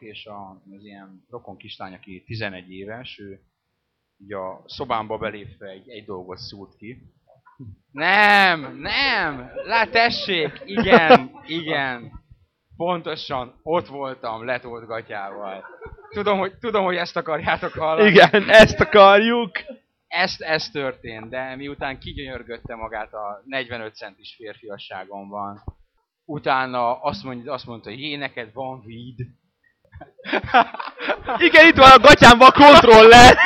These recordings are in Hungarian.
és a, az ilyen rokon kislány, aki 11 éves, ő így a szobámba belépve egy, egy dolgot szúrt ki. Nem, nem, lát tessék, igen, igen. Pontosan, ott voltam, letolt gatyával. Tudom, hogy, tudom, hogy ezt akarjátok hallani. Igen, ezt akarjuk! Ezt, ez történt, de miután kigyönyörgötte magát a 45 centis férfiasságomban, utána azt, mondja, azt mondta, hogy jé, neked van víd. Igen, itt van a gatyámban a kontroller!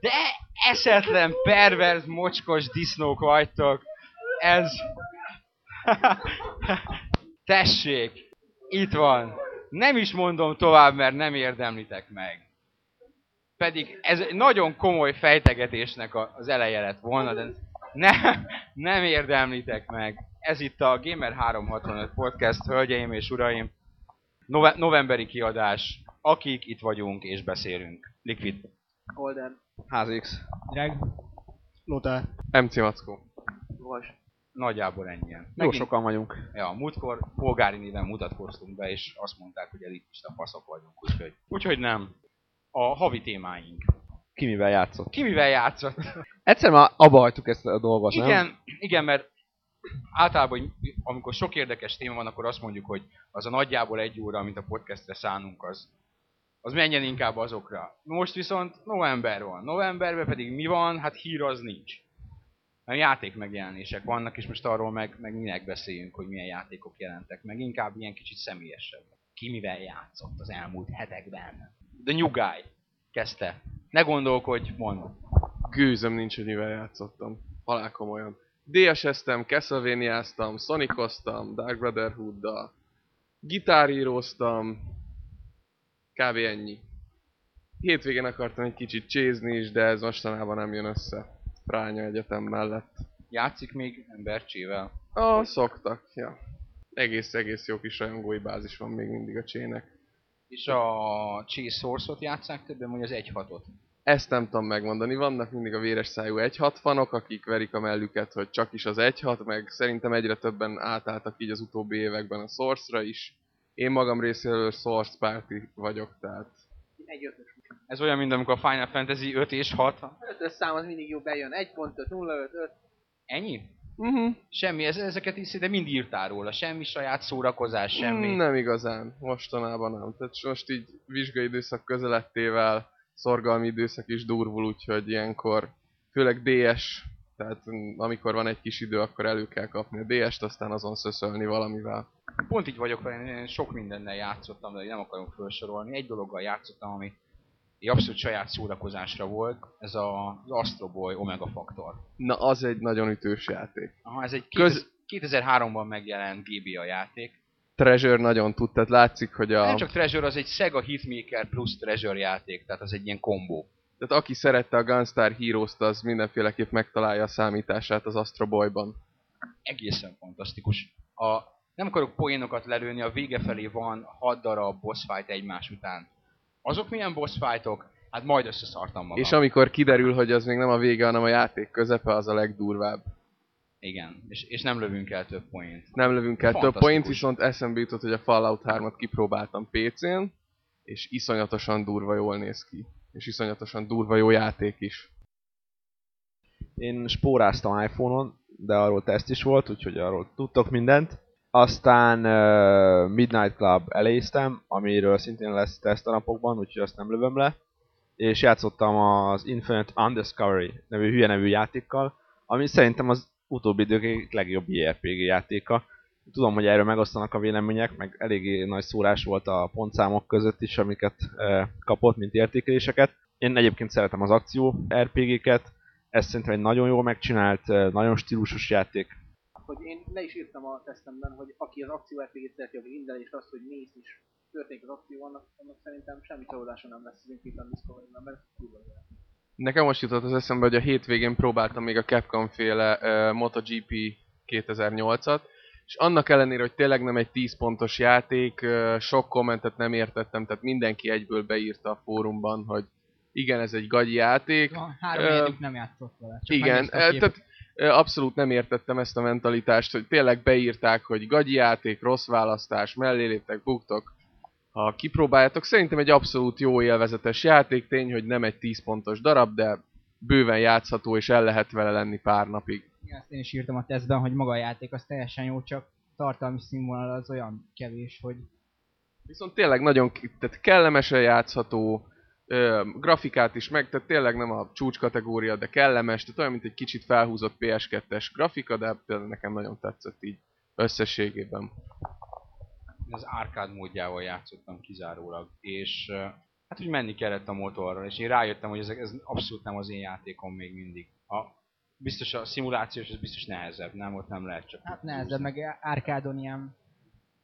De esetlen, pervers, mocskos disznók vagytok. Ez... Tessék, itt van. Nem is mondom tovább, mert nem érdemlitek meg. Pedig ez egy nagyon komoly fejtegetésnek az eleje lett volna, de ne, nem érdemlitek meg. Ez itt a Gamer 365 Podcast, hölgyeim és uraim. Nove- novemberi kiadás. Akik itt vagyunk és beszélünk. Liquid. Holden. HZX. Drag. Lothar. MC Mackó. Vas. Nagyjából ennyien. Jó sokan vagyunk. Ja, múltkor polgári néven mutatkoztunk be, és azt mondták, hogy elitista faszok vagyunk, úgyhogy, úgyhogy nem. A havi témáink. Ki mivel játszott? Ki mivel játszott? Egyszer már abba hagytuk ezt a dolgot, nem? Igen, igen, mert általában, amikor sok érdekes téma van, akkor azt mondjuk, hogy az a nagyjából egy óra, amit a podcastre szánunk, az, az menjen inkább azokra. Most viszont november van. Novemberben pedig mi van? Hát hír az nincs. Mert játék megjelenések vannak, és most arról meg, meg minek beszéljünk, hogy milyen játékok jelentek meg. Inkább ilyen kicsit személyesebb. Ki mivel játszott az elmúlt hetekben. The New Guy kezdte. Ne gondolkodj, mondd. Gőzöm nincs, hogy mivel játszottam. Halál komolyan. DS-eztem, Castlevania-ztam, Sonic-oztam, Dark Brotherhood-dal, gitáríroztam, kb. ennyi. Hétvégén akartam egy kicsit csézni is, de ez mostanában nem jön össze. Pránya Egyetem mellett. Játszik még embercsével. Ah, szoktak, ja. Egész-egész jó kis rajongói bázis van még mindig a csének. És a Chase Source-ot játszák többen, vagy az 1.6-ot? Ezt nem tudom megmondani, vannak mindig a véres szájú 1.6 fanok, akik verik a mellüket, hogy csak is az 1.6, meg szerintem egyre többen átálltak így az utóbbi években a Source-ra is. Én magam részéről Source Party vagyok, tehát Egy ötös. Ez olyan, mint amikor a Final Fantasy 5 és 6. Ötös szám az mindig jó bejön. 1.5, 0.5, 5. Ennyi? Uh-huh. Semmi, ez, ezeket is de mind írtál róla. Semmi saját szórakozás, semmi. Nem igazán, mostanában nem. Tehát most így vizsgai időszak közelettével szorgalmi időszak is durvul, úgyhogy ilyenkor főleg DS, tehát amikor van egy kis idő, akkor elő kell kapni a DS-t, aztán azon szöszölni valamivel. Pont így vagyok én sok mindennel játszottam, de nem akarom felsorolni. Egy dologgal játszottam, ami egy abszolút saját szórakozásra volt, ez a, az Astro Boy Omega Factor. Na, az egy nagyon ütős játék. Aha, ez egy Köz- 2003-ban megjelent GBA játék. Treasure nagyon tud, tehát látszik, hogy a... Nem csak Treasure, az egy Sega Hitmaker plusz Treasure játék, tehát az egy ilyen kombó. Tehát aki szerette a Gunstar Heroes-t, az mindenféleképp megtalálja a számítását az Astro Boy-ban. egészen fantasztikus. A, nem akarok poénokat lelőni, a vége felé van 6 darab boss fight egymás után. Azok milyen boss fightok? Hát majd összeszartam magam. És amikor kiderül, hogy az még nem a vége, hanem a játék közepe, az a legdurvább. Igen, és, és nem lövünk el több poént. Nem lövünk el több point, viszont eszembe jutott, hogy a Fallout 3-at kipróbáltam PC-n, és iszonyatosan durva jól néz ki. És iszonyatosan durva jó játék is. Én spóráztam iPhone-on, de arról teszt is volt, úgyhogy arról tudtok mindent. Aztán uh, Midnight Club eléztem, amiről szintén lesz teszt a napokban, úgyhogy azt nem lövöm le. És játszottam az Infinite Undiscovery nevű hülye nevű játékkal, ami szerintem az utóbbi idők egyik legjobb JRPG játéka. Tudom, hogy erről megosztanak a vélemények, meg eléggé nagy szórás volt a pontszámok között is, amiket uh, kapott, mint értékeléseket. Én egyébként szeretem az akció RPG-ket, ez szerintem egy nagyon jól megcsinált, eh, nagyon stílusos játék. Hogy én le is írtam a tesztemben, hogy aki az akció RPG-t szereti, aki minden és azt, hogy mész is történik az akció, annak, annak szerintem semmi csalódása nem lesz az Infinite Discovery-ben, mert kurva. Nekem most jutott az eszembe, hogy a hétvégén próbáltam még a Capcom féle uh, MotoGP 2008-at, és annak ellenére, hogy tényleg nem egy 10 pontos játék, uh, sok kommentet nem értettem, tehát mindenki egyből beírta a fórumban, hogy igen, ez egy gagyi játék. Ha három évig nem játszott vele. Csak Igen, eh, tehát eh, abszolút nem értettem ezt a mentalitást, hogy tényleg beírták, hogy gagyi játék, rossz választás, mellé léptek, buktok. Ha kipróbáljátok, szerintem egy abszolút jó élvezetes játék, tény, hogy nem egy 10 pontos darab, de bőven játszható, és el lehet vele lenni pár napig. Igen, ezt én is írtam a tesztben, hogy maga a játék az teljesen jó, csak tartalmi színvonal az olyan kevés, hogy Viszont tényleg nagyon tehát kellemesen játszható, ö, grafikát is meg, tehát tényleg nem a csúcs kategória, de kellemes, tehát olyan, mint egy kicsit felhúzott PS2-es grafika, de például nekem nagyon tetszett így összességében. Az arcade módjával játszottam kizárólag, és hát úgy menni kellett a motorral, és én rájöttem, hogy ez, ez abszolút nem az én játékom még mindig. A, biztos a szimulációs, ez biztos nehezebb, nem? Ott nem lehet csak... hát nehezebb, meg árkádon ilyen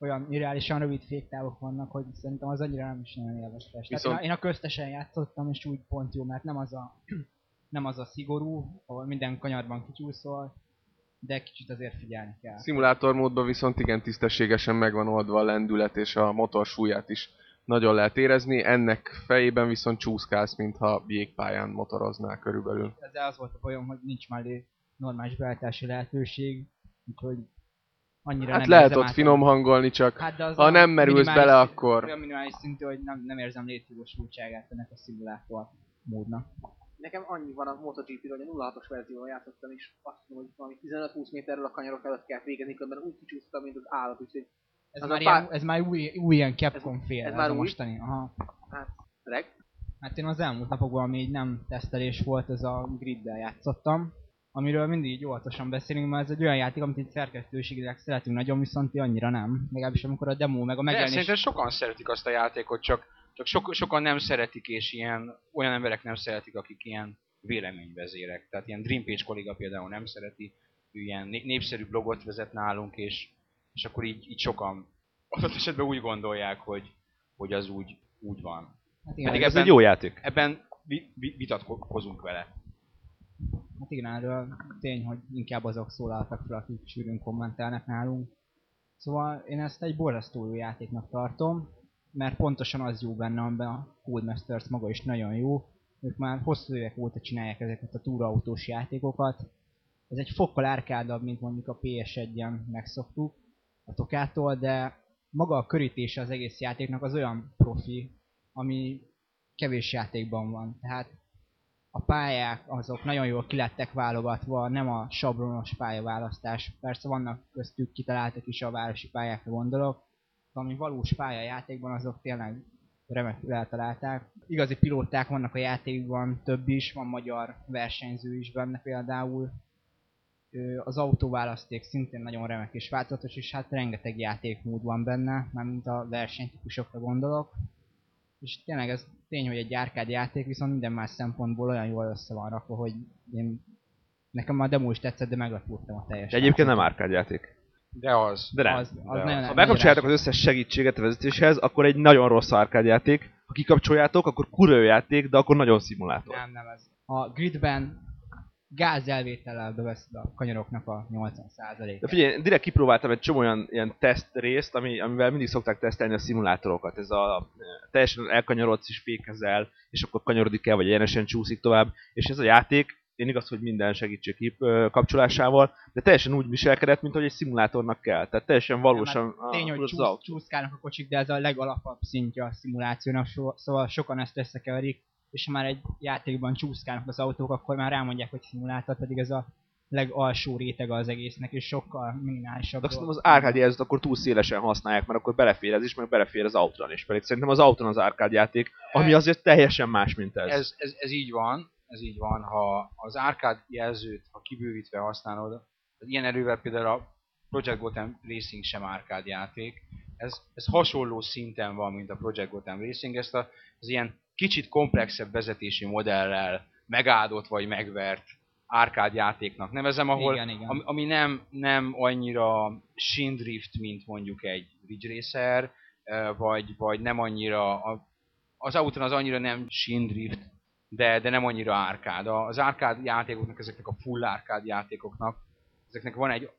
olyan irreálisan rövid féktávok vannak, hogy szerintem az annyira nem is nagyon élveztes. Tehát Viszont- én, a, köztesen játszottam, és úgy pont jó, mert nem az a, nem az a szigorú, ahol minden kanyarban kicsúszol, de kicsit azért figyelni kell. Szimulátor módban viszont igen tisztességesen meg van oldva a lendület, és a motor súlyát is nagyon lehet érezni. Ennek fejében viszont csúszkálsz, mintha jégpályán motoroznál körülbelül. Ezzel az volt a bajom, hogy nincs mellé normális beállítási lehetőség, úgyhogy annyira Hát nem lehet ott át, finom hangolni, csak Hát de az ha nem merülsz bele, akkor- Olyan minimális szintű, hogy nem, nem érzem létjogosultságát ennek a szimulátor módnak. Nekem annyi van a MotoGP-ről, hogy a 06-os verzióval játszottam, és azt mondom, hogy valami 15-20 méterről a kanyarok előtt kell végezni, különben úgy kicsúsztam, mint az állat, úgyhogy Ez Az már, a ilyen, pár- ez már új, új ilyen Capcom fél, ez ez, már a új? mostani. Aha. hát reg. Hát én az elmúlt napokban, ami így nem tesztelés volt, ez a griddel játszottam, amiről mindig így óvatosan beszélünk, mert ez egy olyan játék, amit itt szerkesztőségileg szeretünk nagyon, viszont ti annyira nem. Legalábbis amikor a demo meg a De megjelenés... szerintem sokan szeretik azt a játékot, csak, csak sok, sokan nem szeretik, és ilyen olyan emberek nem szeretik, akik ilyen véleményvezérek. Tehát ilyen Dream Page kolléga például nem szereti, ő ilyen né- népszerű blogot vezet nálunk, és, és akkor így, így sokan adott esetben úgy gondolják, hogy, hogy az úgy, úgy van. Hát igen, Pedig Ez ebben- egy jó játék. Ebben vi, vi, vitatkozunk vele. Hát igen, erről tény, hogy inkább azok szólaltak fel, akik sűrűn kommentelnek nálunk. Szóval én ezt egy borzasztó jó játéknak tartom, mert pontosan az jó benne, amiben a Codemasters maga is nagyon jó. Ők már hosszú évek óta csinálják ezeket a túraautós játékokat. Ez egy fokkal árkádabb, mint mondjuk a PS1-en megszoktuk a Tokától, de maga a körítése az egész játéknak az olyan profi, ami kevés játékban van. Tehát a pályák azok nagyon jól kilettek válogatva, nem a sablonos pályaválasztás. Persze vannak köztük kitaláltak is a városi pályákra gondolok, ami valós pályajátékban azok tényleg remekül eltalálták. Igazi pilóták vannak a játékban, több is, van magyar versenyző is benne például. Az autóválaszték szintén nagyon remek és változatos, és hát rengeteg játékmód van benne, mármint a versenytípusokra gondolok. És tényleg ez tény, hogy egy árkád játék, viszont minden más szempontból olyan jól össze van rakva, hogy én nekem a demo is tetszett, de meglepődtem a teljes. De egyébként nem árkád játék. De az. De nem. Az, az De nagyon Ha bekapcsoljátok az összes segítséget a vezetéshez, akkor egy nagyon rossz árkád játék. Ha kikapcsoljátok, akkor kurva jó játék, de akkor nagyon szimulátor. Nem, nem ez. A gridben gázelvétellel beveszed a kanyaroknak a 80%-át. De figyelj, én direkt kipróbáltam egy csomó olyan ilyen teszt részt, ami, amivel mindig szokták tesztelni a szimulátorokat. Ez a teljesen elkanyarodsz és fékezel, és akkor kanyarodik el, vagy egyenesen csúszik tovább. És ez a játék, én igaz, hogy minden segítség kapcsolásával, de teljesen úgy viselkedett, mint hogy egy szimulátornak kell. Tehát teljesen valósan hát tény, hogy csúsz, csúszkálnak a kocsik, de ez a legalapabb szintje a szimulációnak, so, szóval sokan ezt összekeverik, és ha már egy játékban csúszkálnak az autók, akkor már rámondják, hogy szimulátor, pedig ez a legalsó rétege az egésznek, és sokkal minimálisabb. De szerintem az jelzőt akkor túl szélesen használják, mert akkor belefér ez is, meg belefér az autón is. Pedig szerintem az autón az árkád játék, ami azért teljesen más, mint ez. Ez, ez, ez így van, ez így van, ha az árkád jelzőt, ha kibővítve használod, tehát ilyen erővel például a Project Gotham Racing sem árkád játék, ez, ez hasonló szinten van, mint a Project Gotham Racing, ezt a, az ilyen kicsit komplexebb vezetési modellel megáldott vagy megvert árkád játéknak nevezem, ahol, Igen, igen. Ami, ami nem, nem annyira Shindrift, mint mondjuk egy Ridge Racer, vagy, vagy nem annyira, az autón az annyira nem Shindrift, de, de nem annyira árkád. Az árkád játékoknak, ezeknek a full árkád játékoknak, ezeknek van egy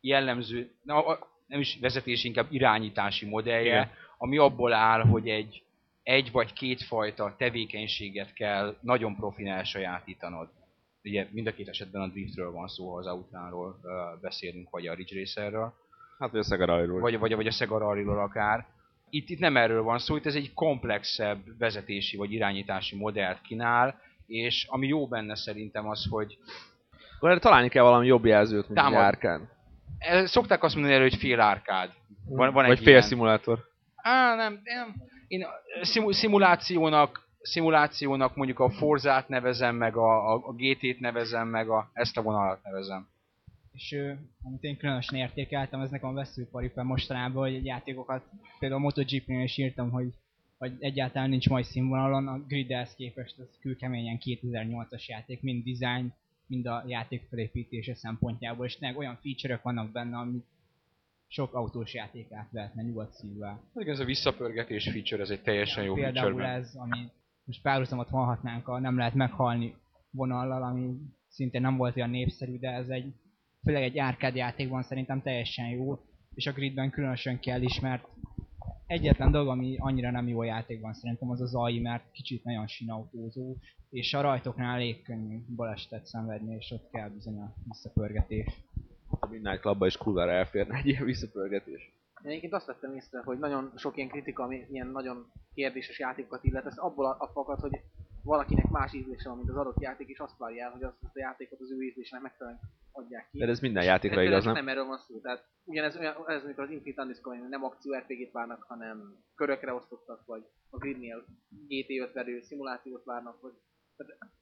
jellemző, na, nem is vezetési, inkább irányítási modellje, Igen. ami abból áll, hogy egy egy vagy két fajta tevékenységet kell nagyon profin elsajátítanod. Ugye mind a két esetben a driftről van szó, ha az Outrunról beszélünk, vagy a Ridge Racerről, Hát, hogy a Sega Rally-ról. vagy, vagy, vagy a Sega Rally-ról akár. Itt, itt nem erről van szó, itt ez egy komplexebb vezetési vagy irányítási modellt kínál, és ami jó benne szerintem az, hogy találni kell valami jobb jelzőt, mint egy Támad. árkán. el- szokták azt mondani erről, hogy fél árkád. Van, van egy Vagy fél ilyen. szimulátor. Á, nem, nem. Én szimulációnak, szimulációnak mondjuk a Forzát nevezem, meg a, a, a GT-t nevezem, meg a, ezt a vonalat nevezem. És amit én különösen értékeltem, ez nekem a veszőparipán mostanában, hogy játékokat, például a MotoGP-nél is írtam, hogy, hogy egyáltalán nincs mai színvonalon, a gridhez képest ez külkeményen 2008-as játék, mind design, mind a játék felépítése szempontjából, és tényleg olyan feature vannak benne, amit sok autós játék át lehetne nyugodt szívvel. Ez a visszapörgetés feature, ez egy teljesen jó feature. Például ez, ami most párhuzamot vonhatnánk a nem lehet meghalni vonallal, ami szintén nem volt olyan népszerű, de ez egy, főleg egy árkád játékban szerintem teljesen jó, és a gridben különösen kell is, mert egyetlen dolog, ami annyira nem jó a játékban szerintem az az AI, mert kicsit nagyon sinautózó, és a rajtoknál elég könnyű balesetet szenvedni, és ott kell bizony a visszapörgetés. A Midnight Clubba is kurvára elférne egy ilyen visszapörgetés. Én egyébként azt vettem észre, hogy nagyon sok ilyen kritika, ami ilyen nagyon kérdéses játékokat illet, ez abból a- a fakad, hogy valakinek más ízlése van, mint az adott játék, és azt várja el, hogy azt, azt a játékot az ő ízlésnek megfelelően adják ki. De ez minden játékra igaz, nem? nem erről van szó. Tehát ugyanez olyan, ez, amikor az Infinite Undiscovery nem akció RPG-t várnak, hanem körökre osztottak, vagy a Gridnél GT5 verő szimulációt várnak, vagy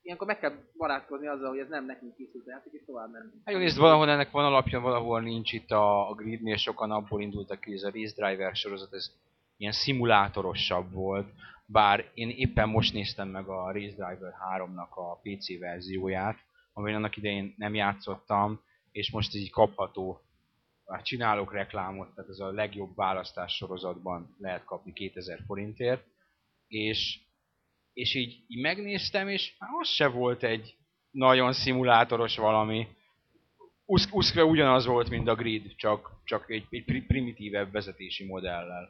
ilyenkor meg kell barátkozni azzal, hogy ez nem nekünk készült játék, és tovább menni. Hát jó, nézd, valahol ennek van alapja, valahol nincs itt a, a gridnél, sokan abból indultak ki, ez a Race Driver sorozat, ez ilyen szimulátorosabb volt, bár én éppen most néztem meg a Race Driver 3-nak a PC verzióját, amiben annak idején nem játszottam, és most így kapható, hát csinálok reklámot, tehát ez a legjobb választás sorozatban lehet kapni 2000 forintért, és, és így, így megnéztem, és az se volt egy nagyon szimulátoros valami, Usz- Uszkve ugyanaz volt, mint a grid, csak, csak egy, egy pri- primitívebb vezetési modellel.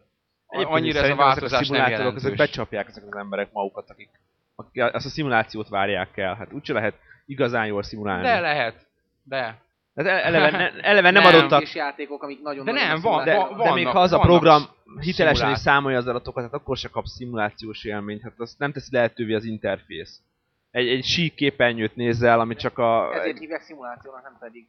Egyébként Annyira ez a változás ezek a nem szimulátorok, ezek jelentős. becsapják ezek az emberek magukat, akik, akik ezt a szimulációt várják el. Hát úgyse lehet igazán jól szimulálni. De lehet. De. Hát ele- eleve, ne, eleve nem, Nem. adottak, És játékok, amik nagyon De nagyon nem, van- de, szimulációk. van- de még vannak- ha az a vannak program hitelesen is szimulát- számolja az adatokat, hát akkor se kapsz szimulációs élményt, hát azt nem teszi lehetővé az interfész. Egy, egy sík képernyőt nézzel, ami csak a... Ezért hívják szimulációnak, nem pedig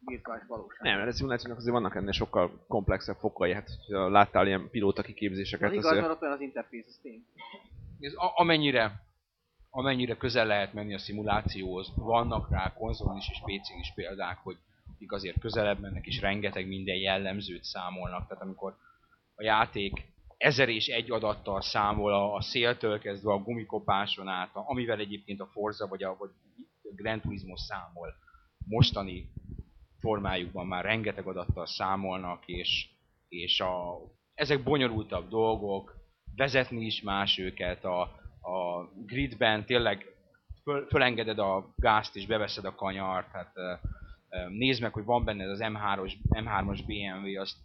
virtuális valóság. Nem, mert a szimulációnak azért vannak ennél sokkal komplexebb fokai, hát hogyha láttál ilyen pilóta Az kiképzéseket, igaz, azért... mert ott olyan az interfész, az tény. Ez a, amennyire, amennyire közel lehet menni a szimulációhoz, vannak rá konzolon is és PC-n is példák, hogy akik azért közelebb mennek, és rengeteg minden jellemzőt számolnak. Tehát amikor a játék ezer és egy adattal számol a, a széltől kezdve a gumikopáson át, a- amivel egyébként a Forza vagy a, vagy a Gran Turismo számol. Mostani formájukban már rengeteg adattal számolnak, és, és a, ezek bonyolultabb dolgok, vezetni is más őket, a, a gridben tényleg föl, fölengeded a gázt és beveszed a kanyart, hát ö, nézd meg, hogy van benne az M3-os, M3-as BMW, azt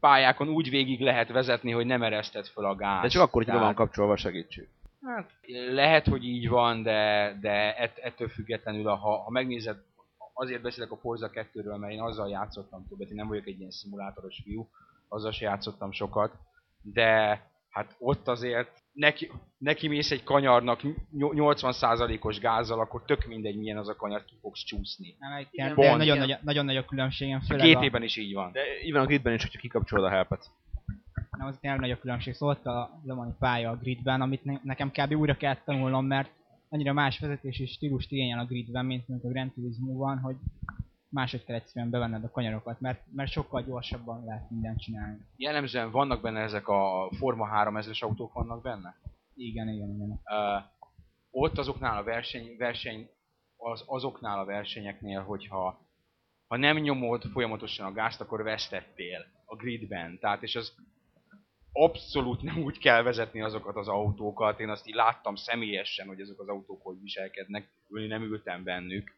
pályákon úgy végig lehet vezetni, hogy nem ereszted föl a gázt. De csak akkor, hogy le van Tehát- kapcsolva a segítség. Hát, lehet, hogy így van, de, de ett, ettől függetlenül, ha, ha megnézed, azért beszélek a Forza 2-ről, mert én azzal játszottam többet, én nem vagyok egy ilyen szimulátoros fiú, azzal se játszottam sokat, de hát ott azért neki, neki mész egy kanyarnak ny- 80%-os gázzal, akkor tök mindegy milyen az a kanyar, ki fogsz csúszni. Nem, Igen, de nagyon, nagy, nagyon nagy a különbségem, A főleg a, is így van. De even a gridben is, hogyha kikapcsolod a helpet. nem, az tényleg nagy a különbség. Szóval ott a Le Mani pálya a gridben, amit ne, nekem kb. újra kellett tanulnom, mert annyira más vezetési stílust igényel a gridben, mint, mint a Grand Turismo-ban, hogy máshogy kell egyszerűen bevenned a kanyarokat, mert, mert sokkal gyorsabban lehet mindent csinálni. Jellemzően vannak benne ezek a Forma 3000-es autók vannak benne? Igen, igen, igen. uh, ott azoknál a verseny, verseny az, azoknál a versenyeknél, hogyha ha nem nyomod folyamatosan a gázt, akkor vesztettél a gridben. Tehát és az abszolút nem úgy kell vezetni azokat az autókat. Én azt így láttam személyesen, hogy azok az autók hogy viselkednek. Ülni nem ültem bennük.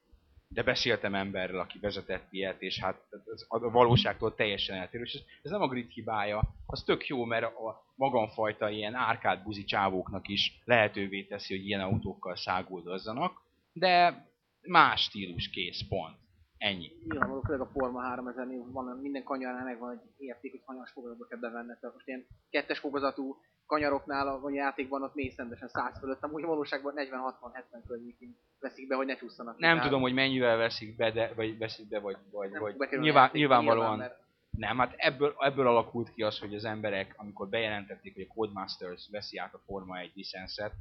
De beszéltem emberrel, aki vezetett ilyet, és hát ez a valóságtól teljesen eltérő. És ez, nem a grid hibája, az tök jó, mert a magamfajta ilyen árkád buzi csávóknak is lehetővé teszi, hogy ilyen autókkal száguldozzanak, de más stílus kész, pont. Ennyi. Nyilvánvaló, főleg a Forma 3000-nél van, minden kanyarnál megvan egy érték, hogy hanyas fokozatba kell bevenned. Tehát most ilyen kettes fokozatú kanyaroknál a, játékban ott mész rendesen 100 fölött, amúgy valóságban 40-60-70 környékén veszik be, hogy ne csúszanak. Nem tudom, hogy mennyivel veszik be, de, vagy veszik be, vagy, vagy, Nem vagy nyilván, játékba, nyilvánvalóan nyilván, mert nem, hát ebből, ebből alakult ki az, hogy az emberek, amikor bejelentették, hogy a Codemasters veszi át a Forma 1 licenszet,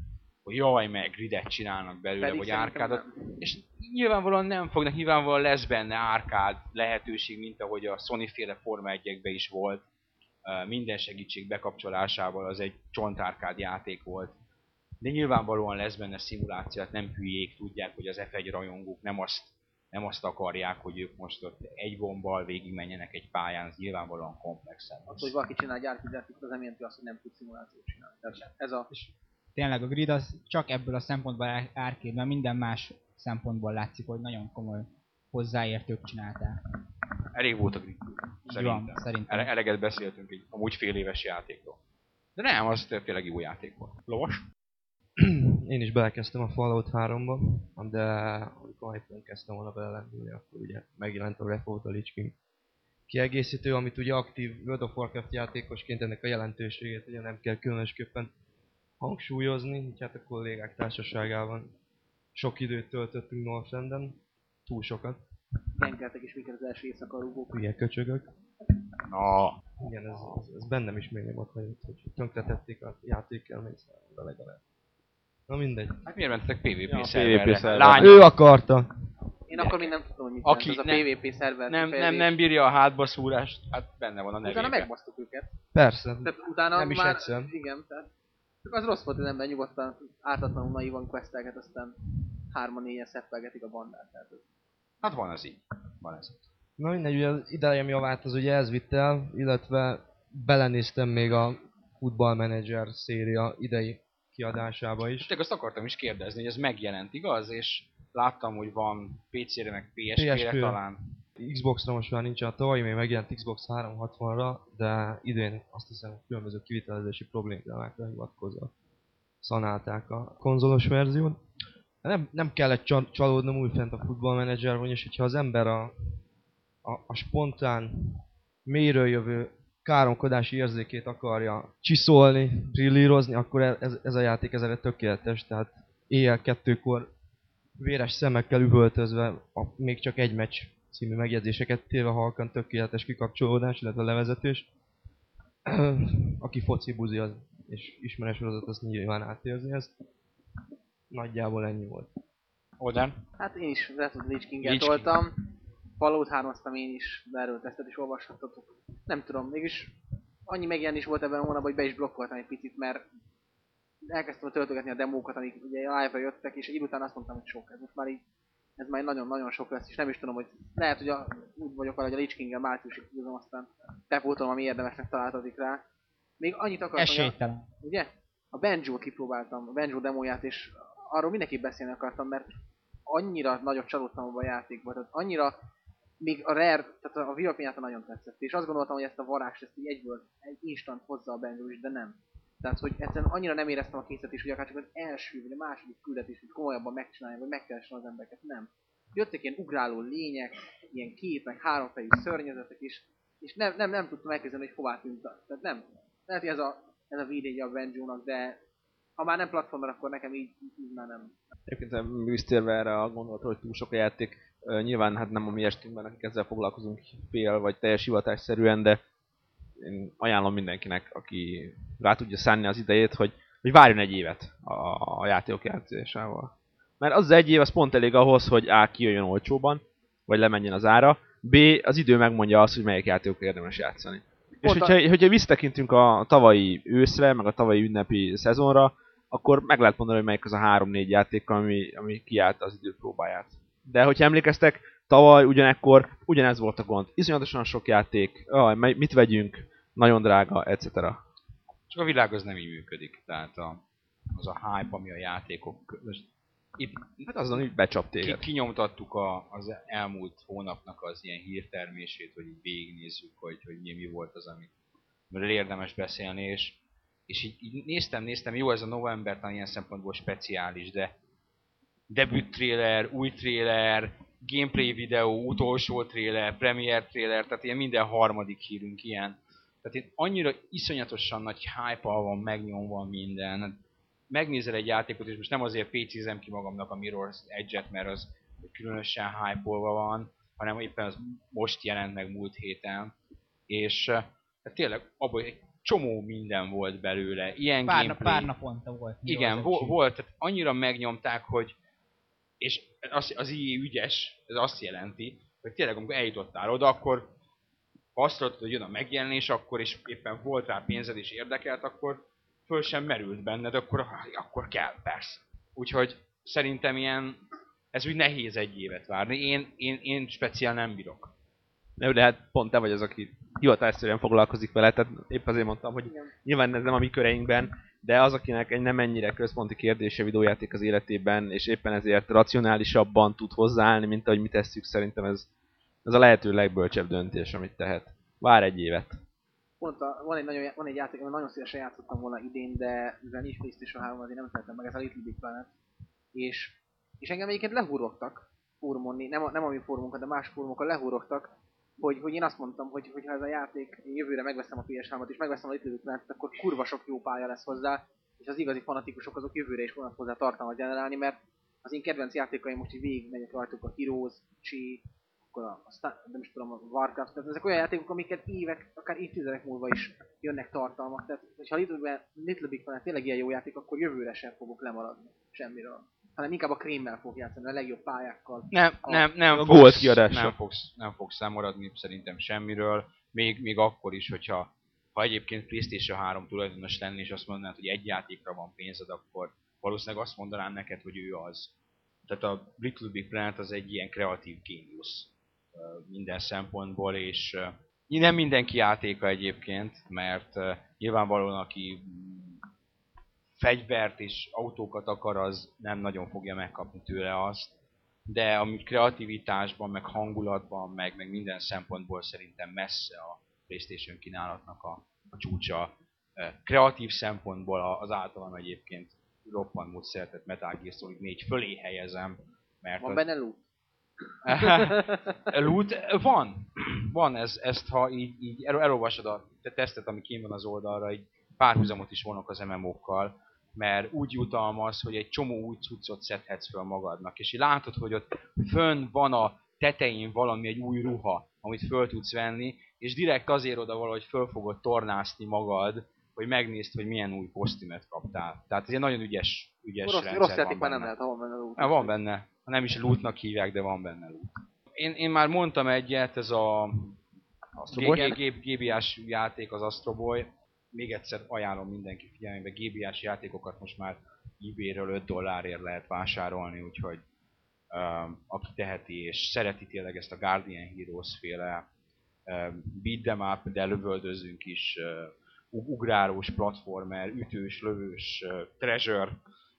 hogy jaj, meg gridet csinálnak belőle, pedig vagy árkádat, nem. és nyilvánvalóan nem fognak, nyilvánvalóan lesz benne árkád lehetőség, mint ahogy a Sony féle Forma 1 is volt, minden segítség bekapcsolásával az egy csontárkád játék volt. De nyilvánvalóan lesz benne szimuláció, hát nem hülyék, tudják, hogy az F1 rajongók nem azt, nem azt akarják, hogy ők most ott egy gombbal végigmenjenek egy pályán, ez nyilvánvalóan komplexen. Az, hogy valaki csinál egy árkizárkot, az nem jelenti azt, hogy nem tud szimulációt csinálni. Tehát ez a... Tényleg a grid az csak ebből a szempontból ár- árkéd, mert minden más szempontból látszik, hogy nagyon komoly hozzáértők csinálták. Elég volt a grid. Így Szerintem. van, szerintem. Ele- eleget beszéltünk egy amúgy fél éves játékról. De nem, az tényleg jó játék volt. Lovas? Én is belekezdtem a Fallout 3-ba, de amikor iPhone kezdtem volna belelendülni, akkor ugye megjelent a Wrath of the Lich King kiegészítő, amit ugye aktív World of Warcraft játékosként ennek a jelentőségét ugye nem kell különösképpen hangsúlyozni, így hát a kollégák társaságában sok időt töltöttünk Northrenden, túl sokat, Genkeltek is minket az első éjszaka rúgók. hülye köcsögök. Na, Igen, ez, ez, ez bennem is még nem ott hagyott, hogy tönkretették a játékelményt legalább. Na mindegy. hát miért mentetek PvP Ja, szerverre? PvP. Lány, Ő akarta! Én akkor még nem tudom, hogy mit Aki az a nem- PvP szerver nem, nem, nem bírja a hátba szúrást, hát benne van a Utána nevében. megbasztuk őket. Persze. Tehát utána Nem is már... egyszer. Igen, tehát... Csak az rossz volt, hogy ember nyugodtan, ártatlanul naivan questelget, aztán hárman négyen szeppelgetik a bandát. Tehát ez Hát van az így. Van ez. Na mindegy, ugye az idejem javát az ugye ez vitt el, illetve belenéztem még a Football Manager széria idei kiadásába És is. tényleg azt akartam is kérdezni, hogy ez megjelent, igaz? És láttam, hogy van PC-re, meg PSP-re PSP. talán. Xbox-ra most már nincs a tavaly, még megjelent Xbox 360-ra, de idén azt hiszem különböző kivitelezési problémákra hivatkozva szanálták a konzolos verziót. Nem, nem kellett csa- csalódnom újfent a Football Manager, vagyis hogyha az ember a, a, a spontán, mélyről jövő káromkodási érzékét akarja csiszolni, brillírozni, akkor e- ez, ez a játék ez erre tökéletes, tehát éjjel kettőkor véres szemekkel üvöltözve a még csak egy meccs című megjegyzéseket téve halkan tökéletes kikapcsolódás, illetve levezetés. Aki foci buzi az, és ismeres sorozat, az nyilván átérzi ezt. Nagyjából ennyi volt. Oden? Hát én is Wrath of Lich King-et toltam. 3 én is, de erről tesztet is olvashattatok. Nem tudom, mégis annyi megjelenés volt ebben a hónapban, hogy be is blokkoltam egy picit, mert elkezdtem töltögetni a demókat, amik ugye live-ra jöttek, és egy idő után azt mondtam, hogy sok. Ez most már így, ez már nagyon-nagyon sok lesz, és nem is tudom, hogy lehet, hogy a, úgy vagyok vele, hogy a Lich King-el márciusig húzom, aztán bepótolom, ami érdemesnek találtatik rá. Még annyit akartam, hogy a- Esélytelen. ugye? A Banjo-t kipróbáltam, a Banjo demóját, és arról mindenképp beszélni akartam, mert annyira nagyot csalódtam abban a játékban, tehát annyira még a Rare, tehát a Viva nagyon tetszett, és azt gondoltam, hogy ezt a varázst, ezt így egyből, egy instant hozza a Banjo is, de nem. Tehát, hogy egyszerűen annyira nem éreztem a készet is, hogy akár csak az első vagy a második küldetés, hogy komolyabban megcsinálják, vagy megkeresni az embereket, nem. Jöttek ilyen ugráló lények, ilyen két, meg háromfejű szörnyezetek is, és nem, nem, nem tudtam elképzelni, hogy hová tűnt. Tehát nem. Lehet, hogy ez a, ez a védjegye a Banjo-nak, de ha már nem platformer, akkor nekem így, így már nem. Egyébként visszatérve erre a gondolatra, hogy túl sok a játék, nyilván hát nem a mi estünkben, akik ezzel foglalkozunk fél vagy teljes hivatásszerűen, de én ajánlom mindenkinek, aki rá tudja szánni az idejét, hogy, hogy várjon egy évet a, a játékok játszásával. Mert az az egy év az pont elég ahhoz, hogy A. kijöjjön olcsóban, vagy lemenjen az ára, B. az idő megmondja azt, hogy melyik játékok érdemes játszani. És Pont a- hogyha, hogyha visszatekintünk a tavalyi őszre, meg a tavalyi ünnepi szezonra, akkor meg lehet mondani, hogy melyik az a 3-4 játék, ami, ami kiállta az idő próbáját. De hogyha emlékeztek, tavaly ugyanekkor ugyanez volt a gond. Iszonyatosan sok játék, aj, mit vegyünk, nagyon drága, etc. Csak a világ az nem így működik. Tehát a, az a hype, ami a játékok köz, Épp Hát azon így becsap ki, téged. kinyomtattuk a, az elmúlt hónapnak az ilyen hírtermését, hogy így végignézzük, hogy, hogy mi, mi volt az, amit amiről érdemes beszélni, és, és így, így, néztem, néztem, jó ez a november talán ilyen szempontból speciális, de debüt trailer, új trailer, gameplay videó, utolsó trailer, premier trailer, tehát ilyen minden harmadik hírünk ilyen. Tehát én annyira iszonyatosan nagy hype van megnyomva minden. Megnézel egy játékot, és most nem azért PC-zem ki magamnak a Mirror's Edge-et, mert az különösen hype van, hanem éppen az most jelent meg múlt héten. És eh, hát tényleg abban egy csomó minden volt belőle. Ilyen Pár, gameplay. pár naponta volt. Igen, vo- volt, tehát annyira megnyomták, hogy és az, az így ügyes, ez azt jelenti, hogy tényleg amikor eljutottál oda, akkor ha azt tudod, hogy jön a megjelenés, akkor és éppen volt rá pénzed és érdekelt, akkor föl sem merült benned, akkor, akkor kell, persze. Úgyhogy szerintem ilyen, ez úgy nehéz egy évet várni. Én, én, én speciál nem bírok. Nem, de hát pont te vagy az, aki hivatásszerűen foglalkozik vele, tehát épp azért mondtam, hogy nyilván ez nem a mi köreinkben, de az, akinek egy nem ennyire központi kérdése videójáték az életében, és éppen ezért racionálisabban tud hozzáállni, mint ahogy mi tesszük, szerintem ez, ez a lehető legbölcsebb döntés, amit tehet. Vár egy évet. Pont a, van, egy nagyon, van egy játék, amit nagyon szívesen játszottam volna idén, de mivel nincs PlayStation 3, azért nem szeretem meg, ez a Little Big Planet. És, és engem egyébként lehúrogtak fórumon, nem a, nem a mi fórumunkat, de más fórumokon lehúrogtak, hogy, hogy én azt mondtam, hogy, hogy ha ez a játék jövőre megveszem a PS3-at és megveszem a Little Big Planet, akkor kurva sok jó pálya lesz hozzá, és az igazi fanatikusok azok jövőre is fognak hozzá tartalmat generálni, mert az én kedvenc játékaim most így végigmegyek rajtuk a Heroes, Chi, akkor a, a Star, nem is tudom, a Warcraft, tehát ezek olyan játékok, amiket évek, akár évtizedek múlva is jönnek tartalmak. Tehát, hogyha a Little, Little Big Planet tényleg ilyen jó játék, akkor jövőre sem fogok lemaradni semmiről. Hanem inkább a krémmel fog játszani, a legjobb pályákkal. Nem, nem, nem a fogsz, Gold kiadása. nem fogsz, nem fogsz lemaradni szerintem semmiről, még, még akkor is, hogyha ha egyébként PlayStation 3 tulajdonos lenni, és azt mondanád, hogy egy játékra van pénzed, akkor valószínűleg azt mondanám neked, hogy ő az. Tehát a Little Big Planet az egy ilyen kreatív géniusz minden szempontból, és nem mindenki játéka egyébként, mert nyilvánvalóan aki fegyvert és autókat akar, az nem nagyon fogja megkapni tőle azt, de amit kreativitásban, meg hangulatban, meg, meg minden szempontból szerintem messze a PlayStation kínálatnak a, a csúcsa. Kreatív szempontból az általam egyébként roppant mód szeretett Metal Gear Solid 4 fölé helyezem, mert Van az- benne loot? Loot? Van. Van, ez, ezt ha így, így el, elolvasod a te tesztet, ami kint van az oldalra, így párhuzamot is vonok az MMO-kkal, mert úgy jutalmaz, hogy egy csomó új cuccot szedhetsz föl magadnak. És így látod, hogy ott fönn van a tetején valami, egy új ruha, amit föl tudsz venni, és direkt azért oda valahogy föl fogod tornászni magad, hogy megnézd, hogy milyen új kosztümet kaptál. Tehát ez egy nagyon ügyes, ügyes Rossz, rendszer rossz van játék már benne. nem lehet, ha van benne loot. Hát van benne. Nem is lootnak hívják, de van benne loot. Én, én már mondtam egyet, ez a? GBA-s játék az Astro Boy. Még egyszer ajánlom mindenki figyelmébe, GBA-s játékokat most már eBay-ről 5 dollárért lehet vásárolni, úgyhogy um, aki teheti és szereti tényleg ezt a Guardian Heroes féle um, beat them up, de lövöldözünk is, uh, ugrálós platformer, ütős, lövős, uh, treasure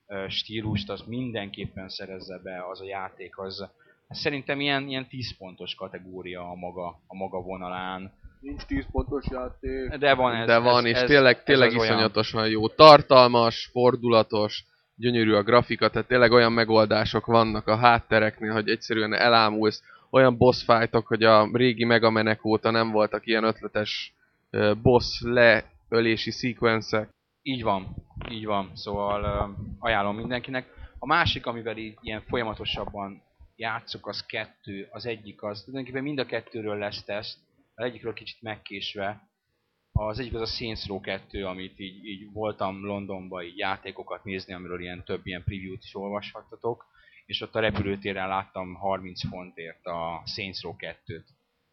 uh, stílust, az mindenképpen szerezze be az a játék, az szerintem ilyen, ilyen 10 pontos kategória a maga, a maga vonalán. Nincs 10 pontos játék. De van ez. De van, ez, és ez, tényleg, ez tényleg olyan. iszonyatosan jó. Tartalmas, fordulatos, gyönyörű a grafika, tehát tényleg olyan megoldások vannak a háttereknél, hogy egyszerűen elámulsz. Olyan boss fightok, hogy a régi Megamenek óta nem voltak ilyen ötletes boss leölési szekvencek. Így van, így van. Szóval uh, ajánlom mindenkinek. A másik, amivel így ilyen folyamatosabban játszok, az kettő. Az egyik az, tulajdonképpen mind a kettőről lesz teszt, az egyikről kicsit megkésve. Az egyik az a Saints Row 2, amit így, így voltam Londonban így játékokat nézni, amiről ilyen több ilyen preview-t is olvashattatok, és ott a repülőtéren láttam 30 fontért a Saints Row 2-t,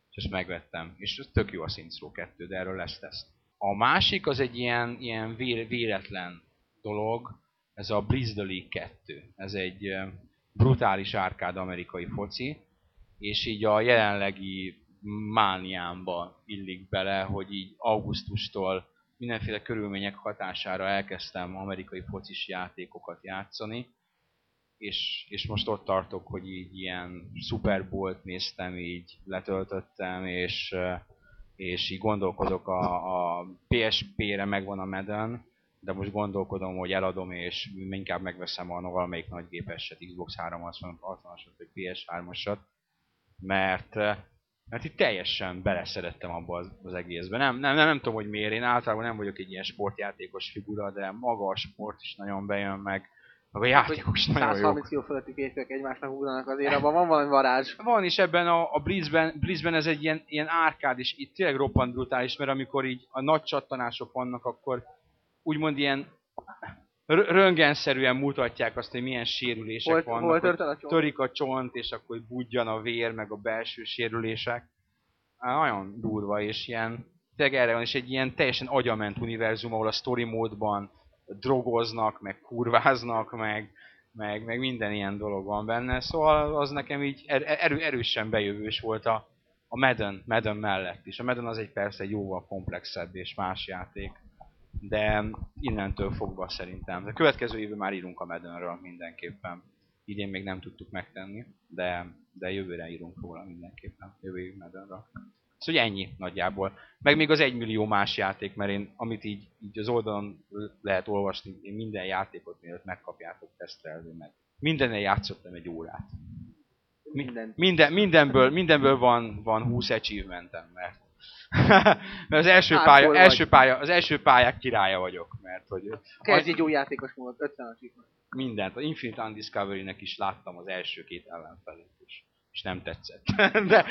és ezt megvettem. És ez tök jó a Saints Row 2, de erről lesz teszt. A másik az egy ilyen, ilyen vé- véletlen dolog, ez a Blizz the League 2. Ez egy brutális árkád amerikai foci, és így a jelenlegi mániámba illik bele, hogy így augusztustól mindenféle körülmények hatására elkezdtem amerikai focis játékokat játszani, és, és most ott tartok, hogy így ilyen Super Bowl-t néztem, így letöltöttem, és, és így gondolkodok a, a PSP-re megvan a Madden, de most gondolkodom, hogy eladom, és inkább megveszem a valamelyik nagy gépeset, Xbox 360-asat, vagy PS3-asat, mert, mert itt teljesen beleszerettem abba az, az egészbe. Nem, nem, nem, nem tudom, hogy miért, én általában nem vagyok egy ilyen sportjátékos figura, de maga a sport is nagyon bejön meg, a játékok is nagyon jók. 130 kg fölötti férfiak egymásnak ugranak azért, abban van valami varázs. Van is ebben a, a Blizzben, Blizzben ez egy ilyen, ilyen árkád, és itt tényleg roppant brutális, mert amikor így a nagy csattanások vannak, akkor úgymond ilyen r- röntgenszerűen mutatják azt, hogy milyen sérülések Hol, vannak. hol tört a csont? törik a csont, és akkor budjan a vér, meg a belső sérülések. Á, Nagyon durva, és ilyen, tényleg erre van, és egy ilyen teljesen agyament univerzum, ahol a story módban drogoznak, meg kurváznak, meg, meg, meg minden ilyen dolog van benne, szóval az nekem így er- erő, erősen bejövős volt a, a Madden, Madden mellett is. A Madden az egy persze jóval komplexebb és más játék, de innentől fogva szerintem. A következő évben már írunk a Maddenről mindenképpen. Idén még nem tudtuk megtenni, de, de jövőre írunk róla mindenképpen, jövő év Maddenről. Szóval ennyi nagyjából. Meg még az egymillió más játék, mert én, amit így, így az oldalon lehet olvasni, én minden játékot mielőtt megkapjátok tesztelni meg. Mindennel játszottam egy órát. Mi- Minden. Minden, mindenből, mindenből van, van 20 achievementem, mert, mert az első Hardcore pálya, vagy. első pálya, az első pályák királya vagyok, mert hogy Kezdj egy jó játékos módot, 50 achievement. mindent, az Infinite Undiscovery-nek is láttam az első két ellenfelét is, és nem tetszett. de,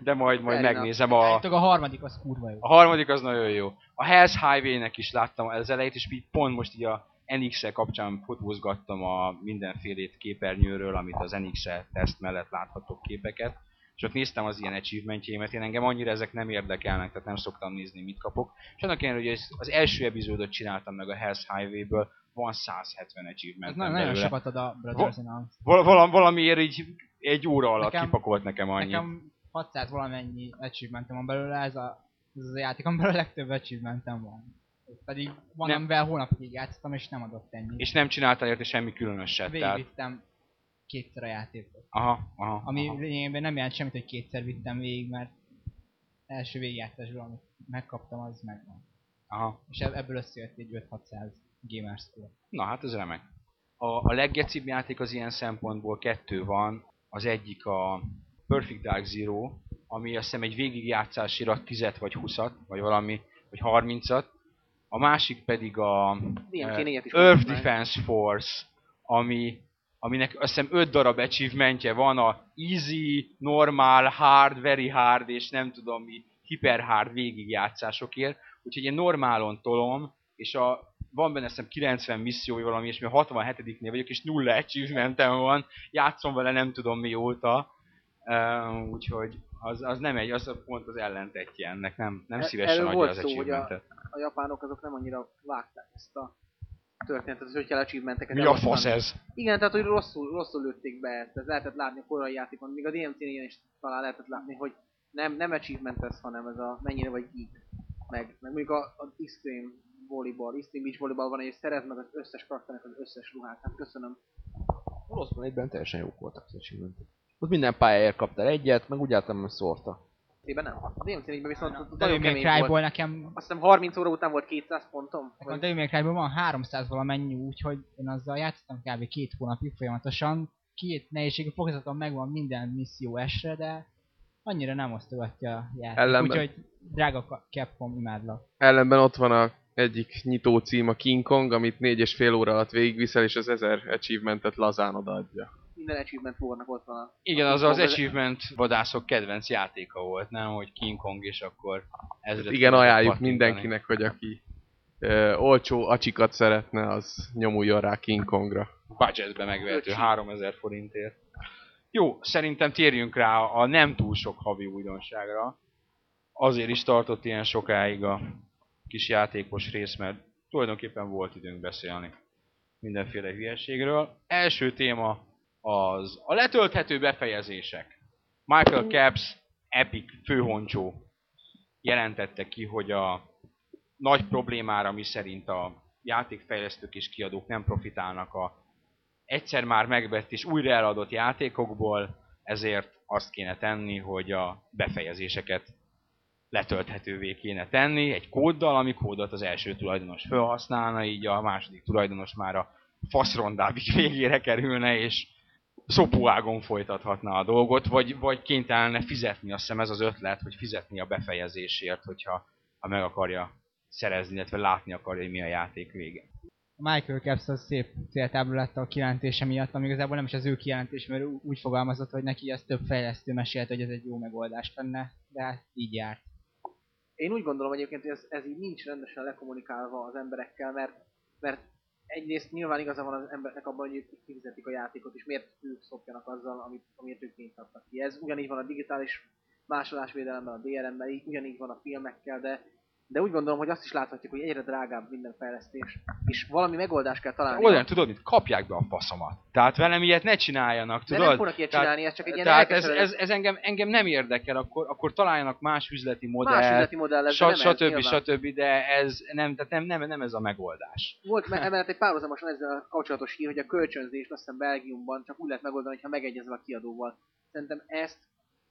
de majd, majd Fair enough. megnézem a, Állítólag a harmadik az kurva jó. a harmadik az nagyon jó. A Hell's Highway-nek is láttam az elejét, és így pont most így a NX-el kapcsán fotózgattam a mindenfélét képernyőről, amit az NX-el teszt mellett láthatok képeket. És ott néztem az ilyen achievementjeimet, én engem annyira ezek nem érdekelnek, tehát nem szoktam nézni, mit kapok. És annak ellenére, hogy az első epizódot csináltam meg a Hell's Highway-ből, van 170 achievement Ez nagyon, nagyon sokat ad a Brothers in Arms. Val- valam, valamiért így egy óra alatt Nekem- kipakolt nekem annyi. Nekem 600 valamennyi achievementem van belőle, ez a, ez a játék, amiben a legtöbb achievementem van. Pedig van, Nem. amivel hónapig játszottam, és nem adott ennyit. És nem csináltál érte semmi különöset. Végigvittem kétszer a játékot. aha, aha, Ami aha. lényegében nem jelent semmit, hogy kétszer vittem végig, mert első végigjátszásból, amit megkaptam, az megvan. aha. És eb- ebből összejött egy 5-600 gamer score. Na hát ez remek. A, a leggecibb játék az ilyen szempontból kettő van. Az egyik a Perfect Dark Zero, ami azt hiszem egy végigjátszásira 10 vagy 20 vagy valami, vagy 30-at. A másik pedig a is Earth. Defense Force, ami, aminek azt hiszem 5 darab achievementje van, a Easy, Normal, Hard, Very Hard és nem tudom mi, Hyper Hard végigjátszásokért. Úgyhogy én normálon tolom, és a, van benne hiszem 90 misszió, vagy valami, és mi a 67-nél vagyok, és nulla achievementem van, játszom vele nem tudom mióta, uh, úgyhogy az, az nem egy, az a pont az ellentetje ennek, nem, nem E- szívesen adja az szó, hogy a- achievementet. A japánok azok nem annyira vágták ezt a történetet, hogy hogy achievementeket Mi a fasz ez? Igen, tehát hogy rosszul, rosszul lőtték be ezt, ez lehetett látni a korai játékon, még a DMC-n ilyen is talán lehetett látni, hogy nem, nem achievement ez, hanem ez a mennyire vagy geek. Meg, meg mondjuk a, a Extreme volleyball, Extreme beach volleyball van, és szerez meg az összes karakternek az összes ruhát. Hát köszönöm. Lost Planet-ben teljesen jók voltak az achievementek. Ott minden pályáért kaptál egyet, meg úgy általában szórta. Tében nem. A DMC 4 viszont A nagyon Devil kemény Cry-ból volt. nekem, Azt hiszem 30 óra után volt 200 pontom. nekem a Vagy... Devil May Cry-ból van 300 valamennyi, úgyhogy én azzal játszottam kb. két hónapig folyamatosan. Két nehézségű fokozaton megvan minden misszió esre, de annyira nem osztogatja a játék. Ellenben- Úgyhogy drága Capcom imádlak. Ellenben ott van a egyik nyitó cím, a King Kong, amit négy és fél óra alatt végigviszel, és az 1000 achievementet lazán odaadja. Minden achievement warnak ott van. A... Igen, a az az Kong, achievement vadászok kedvenc játéka volt, nem? Hogy King Kong és akkor ezret Igen, tudod ajánljuk mindenkinek, hogy aki ö, olcsó acsikat szeretne, az nyomuljon rá King Kongra. budgetbe megvehető Öcsi. 3000 forintért. Jó, szerintem térjünk rá a nem túl sok havi újdonságra. Azért is tartott ilyen sokáig a kis játékos rész, mert tulajdonképpen volt időnk beszélni mindenféle hülyeségről. Első téma az a letölthető befejezések. Michael Caps, Epic főhoncsó jelentette ki, hogy a nagy problémára, mi szerint a játékfejlesztők és kiadók nem profitálnak a egyszer már megvett és újra eladott játékokból, ezért azt kéne tenni, hogy a befejezéseket letölthetővé kéne tenni egy kóddal, ami kódot az első tulajdonos felhasználna, így a második tulajdonos már a faszrondábbik végére kerülne, és szopóágon folytathatna a dolgot, vagy, vagy kénytelne fizetni, azt hiszem ez az ötlet, hogy fizetni a befejezésért, hogyha ha meg akarja szerezni, illetve látni akarja, hogy mi a játék vége. A Michael Caps az szép céltábla lett a kijelentése miatt, ami igazából nem is az ő kijelentés, mert úgy fogalmazott, hogy neki ez több fejlesztő mesélt, hogy ez egy jó megoldás lenne, de hát így járt. Én úgy gondolom egyébként, hogy ez, ez így nincs rendesen lekommunikálva az emberekkel, mert, mert egyrészt nyilván igaza van az embereknek abban, hogy ők kifizetik a játékot, és miért ők szopjanak azzal, amit, amit ők pénzt adtak ki. Ez ugyanígy van a digitális másolásvédelemmel, a DRM-mel, így- ugyanígy van a filmekkel, de, de úgy gondolom, hogy azt is láthatjuk, hogy egyre drágább minden fejlesztés, és valami megoldást kell találni. Olyan, tudod, mit kapják be a faszomat. Tehát velem ilyet ne csináljanak, de tudod? nem fognak ilyet Tehát- csinálni, ez csak egy ilyen Tehát ez, ez, ez engem, engem nem érdekel, akkor, akkor találjanak más üzleti modellt, más üzleti modell de stb. nyilván. stb. De ez nem, tehát nem, nem, nem ez a megoldás. Volt me- emellett egy párhuzamosan ezzel a kapcsolatos hír, hogy a kölcsönzést azt hiszem Belgiumban csak úgy lehet megoldani, ha megegyezel a kiadóval. Szerintem ezt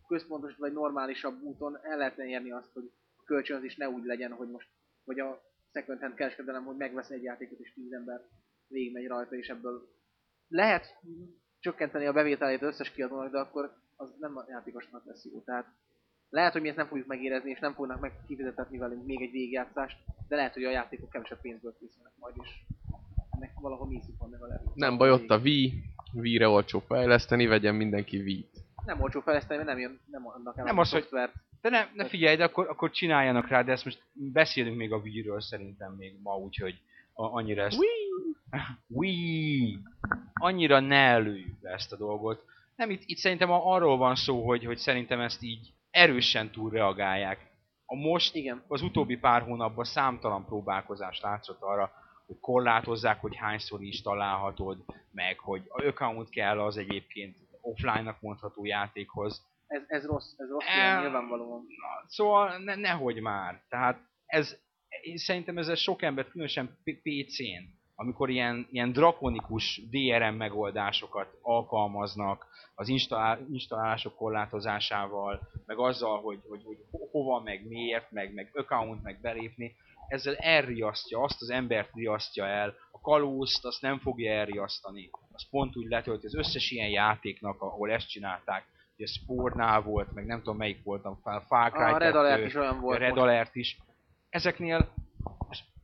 központos vagy normálisabb úton el lehetne érni azt, hogy kölcsönzés ne úgy legyen, hogy most, vagy a second hand kereskedelem, hogy megvesz egy játékot és tíz ember végigmegy rajta, és ebből lehet csökkenteni a bevételét az összes kiadónak, de akkor az nem a játékosnak lesz jó. Tehát lehet, hogy mi ezt nem fogjuk megérezni, és nem fognak meg kifizetetni velünk még egy végigjátszást, de lehet, hogy a játékok kevesebb pénzből készülnek majd, és ennek valahol mészük van legalább. Nem baj, ott a Wii, Wii-re olcsó fejleszteni, vegyen mindenki Wii-t. Nem olcsó fejleszteni, mert nem jön, nem adnak el Nem a az, hogy- szoftvert. De ne, ne figyelj, de akkor, akkor csináljanak rá, de ezt most beszélünk még a Wii-ről szerintem még ma, úgyhogy a, annyira ezt... Wii! Annyira ne előjük be ezt a dolgot. Nem, itt, itt szerintem arról van szó, hogy, hogy szerintem ezt így erősen túlreagálják. A most, Igen. az utóbbi pár hónapban számtalan próbálkozás látszott arra, hogy korlátozzák, hogy hányszor installálhatod, meg hogy a account kell az egyébként offline-nak mondható játékhoz. Ez, ez rossz, ez rossz, ilyen, nyilvánvalóan. Szóval ne, nehogy már. Tehát ez, én szerintem ez sok ember, különösen PC-n, amikor ilyen, ilyen drakonikus DRM megoldásokat alkalmaznak az installá- installálások korlátozásával, meg azzal, hogy, hogy, hogy ho- hova, meg miért, meg, meg account, meg belépni, ezzel elriasztja, azt az embert riasztja el, a kalózt azt nem fogja elriasztani. Az pont úgy letölti az összes ilyen játéknak, ahol ezt csinálták, hogy a Spornál volt, meg nem tudom melyik volt, a Far Cry A Red 2, Alert is olyan volt Red most. Alert is. Ezeknél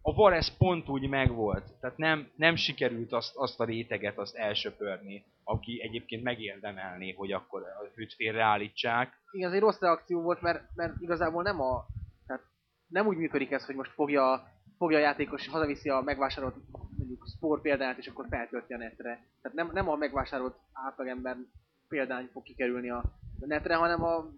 a Varez pont úgy megvolt. Tehát nem, nem sikerült azt, azt a réteget azt elsöpörni, aki egyébként megérdemelné, hogy akkor a hűt félreállítsák. Igen, ez egy rossz reakció volt, mert, mert igazából nem a... Tehát nem úgy működik ez, hogy most fogja, fogja a játékos, hazaviszi a megvásárolt mondjuk sport példányt, és akkor feltölti a netre. Tehát nem, nem a megvásárolt átlagember példány fog kikerülni a netre, hanem a